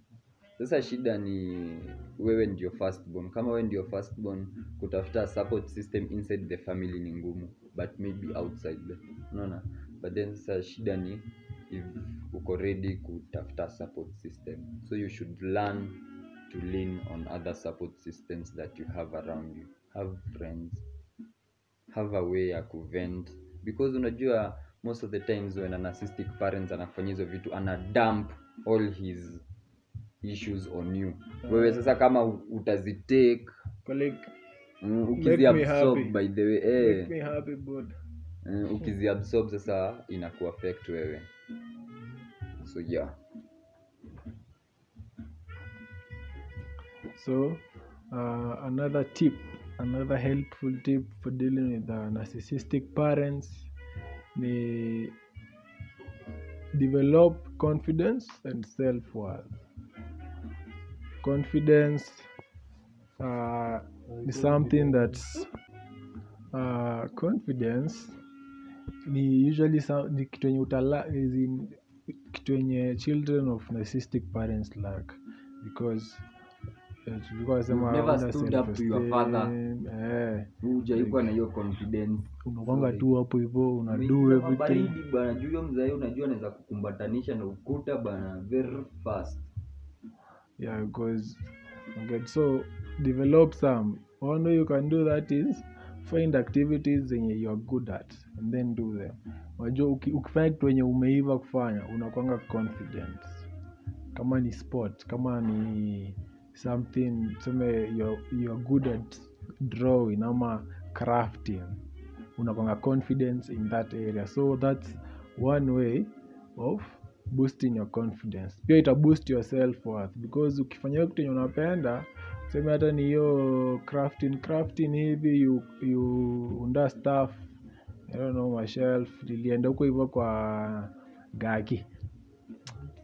Sasa shida ni wewe ndio firstborn kama wewe ndio firstborn kutafuta support system inside the family ni ngumu. But maybe outside. Unaona? But then sasa shida ni if uko ready kutafuta support system. So you should learn to lean on other support systems that you have around you. Have friends. Have a way ya kuvent because unajua most of the times when a narcissistic parents anafanya hizo vitu ana dump all his issues on you. Uh, wewe sasa kama utazitake mm, ukiziabsorb by the way make eh, me happy mm, ukiziabsorb sasa inakuaffect wewe. So yeah. So, uh, another tip, another helpful tip for dealing with uh, narcissistic parents, they develop confidence and self worth. Confidence uh, is something that's uh, confidence ni usually some, kitu utala kitu children of narcissistic parents lack because hujaikuwa na hiyo confidence. unakwanga tu hapo hivo unaduebanajuyo bana. Juu hiyo mzai unajua anaweza kukumbatanisha na ukuta bana very fast. Yeah because okay, so develop some. One way you can do that is find activities zenye you are good at and then do them. Unajua ukifanya kitu wenye umeiva kufanya unakwanga kama ni sport kama ni something tuseme you're, you're good at drawing ama crafting. Unakwanga confidence in that area. So that's one way of boosting your confidence. Pia ita boost your self worth because ukifanya kitu yenye unapenda seme hata ni hiyo crafting crafting hivi you, you unda staff I don't know mashelf lilienda huko hivyo kwa gaki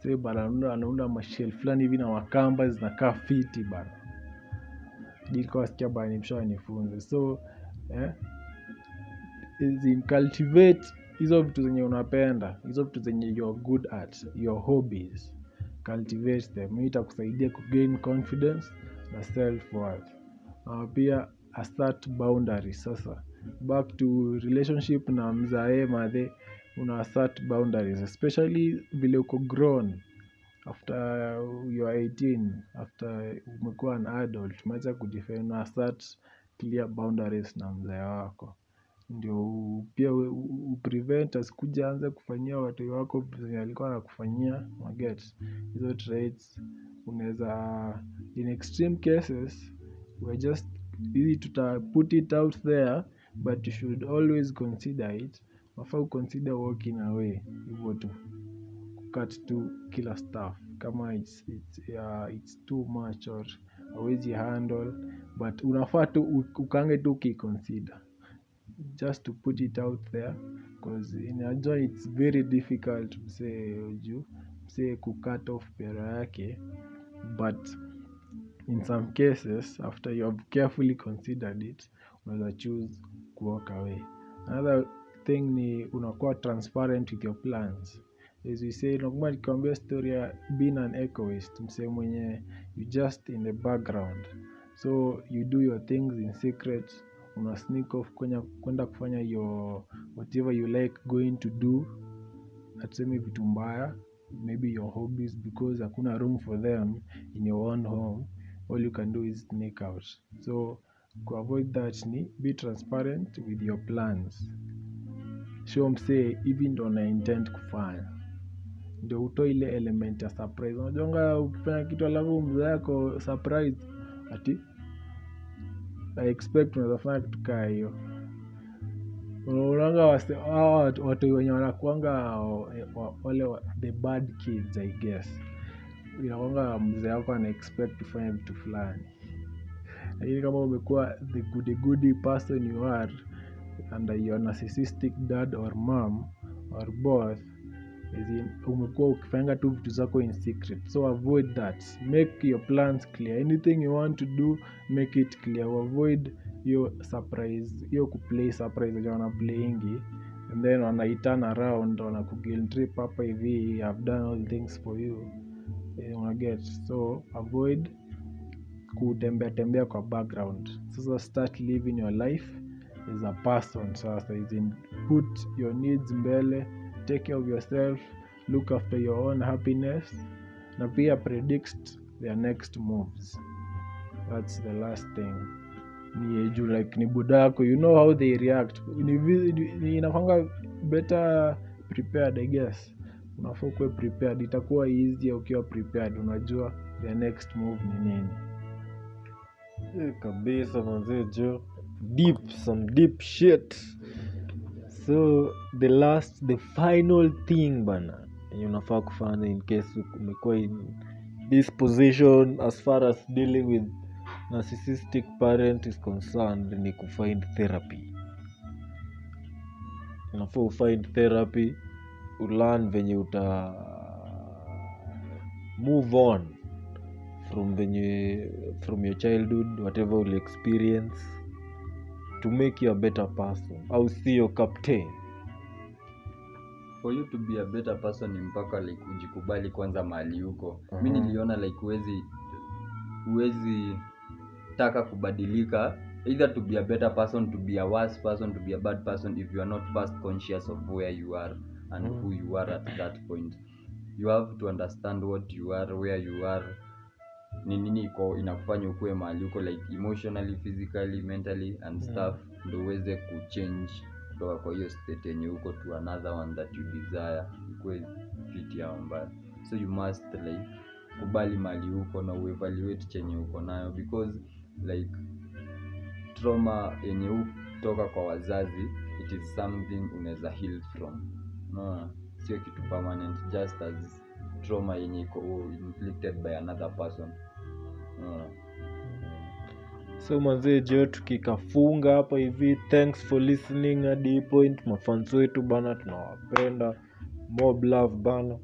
Say bana anaunda- anaunda mashel fulani hivi na makamba zinakaa fiti bana. Dikawasikia bana nimshaa nifunze. So eh, is in cultivate hizo vitu zenye unapenda hizo vitu zenye you're good at your hobbies. Cultivate them. Hii itakusaidia kugain confidence na self worth. Uh, pia assert boundaries. Sasa back to relationship na mzae madhe una assert boundaries especially vile uko grown after you are 18 after umekuwa an adult umeacha kujifanya una assert clear boundaries na mzee wako. Ndio pia we- uprevent asikuja aanze kufanyia watu wako zenye alikuwa anakufanyia maget hizo traits unaweza in extreme cases we're just ili tuta put it out there but you should always consider it wafaa uconsider walking away hivyo tu. Cut tu kila stuff kama it's, it's, uh, it's too much or awezi handle but unafaa tu ukange tu ukiconsider. Just to put it out there because inajua it's very difficult msee juu msee kucut off pera yake. But in some cases after you have carefully considered it unaweza choose kuwalk away. Another thing ni unakuwa transparent with your plans. As we say nakumbuka nikiwambia story ya being an echoist msee mwenye you just in the background. So you do your things in secret una sneak off kwenda kufanya your whatever you like going to do. Atuseme vitu mbaya maybe your hobbies because hakuna room for them in your own home. All you can do is sneak out. So kuavoid avoid that ni be transparent with your plans show msee hivi ndo na intend kufanya. Ndio utoe ile element ya surprise. Unajonga ukifanya kitu alafu mzee yako surprise ati I expect unaweza fanya kitu kaa hiyo. Unaonanga watu wenye wanakuanga wale the bad kids i guess. Inakwanga mzee wako ana expect kufanya vitu fulani. Lakini kama umekuwa the good, good person you are and your narcissistic dad or mom or both umekuwa ukifanya tu vitu zako in secret. So avoid that. Make your plans clear. Anything you want to do make it clear. Avoid hiyo surprise hiyo kuplay surprise wenye wanaplayingi. And then wanaitan around wanakuguilt trip hapa hivi have done all things for you. Eh, unaget so avoid kutembea tembea kwa background. Sasa start living your life as a person sasa is in put your needs mbele take care of yourself look after your own happiness na pia predict their next moves. That's the last thing. Ni juu like ni budako you know how they react. Inakwanga better prepared i guess. Unafaa ukuwe prepared. Itakuwa easy ukiwa prepared. Unajua the next move ni nini. Eh, kabisa manzee jo deep some deep shit. So the last the final thing bana unafaa kufanya in case umekuwa in this position as far as dealing with narcissistic parent is concerned ni kufind therapy. Unafaa ufind therapy ulan venye uta move on from venye from your childhood whatever ul experience to make you a better person au sio captain for you to be a better person ni mpaka like ujikubali kwanza mahali huko Mhm. mi niliona like huwezi huwezi taka kubadilika either to be a better person to be a worse person to be a bad person if you are not first conscious of where you are and Mhm. who you are at that point you have to understand what you are where you are ni nini iko inakufanya ukuwe mahali huko like emotionally physically mentally and stuff stuff ndo uweze kuchange kutoka kwa hiyo state yenye huko to another one that you desire ikuwe fiti au mbaya. So you must like kubali mali huko na uevaluate chenye uko nayo because like trauma yenye hutoka kwa wazazi it is something unaweza heal from. No, sio kitu permanent just as trauma yenye iko inflicted by another person? So manzee jo tukikafunga hapa hivi thanks for listening hadi hii point mafans wetu bana tunawapenda mob love bana.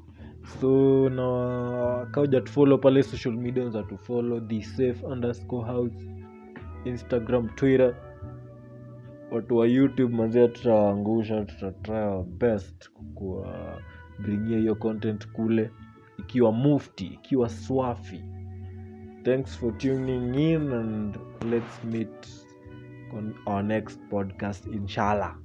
So na kauja tufollow pale social media za tufollow the safe underscore house instagram twitter. Watu wa youtube manzia tutawaangusha tutatry our best kuwa bringia hiyo content kule. Ikiwa mufti ikiwa swafi thanks for tuning in and let's meet on our next podcast inshallah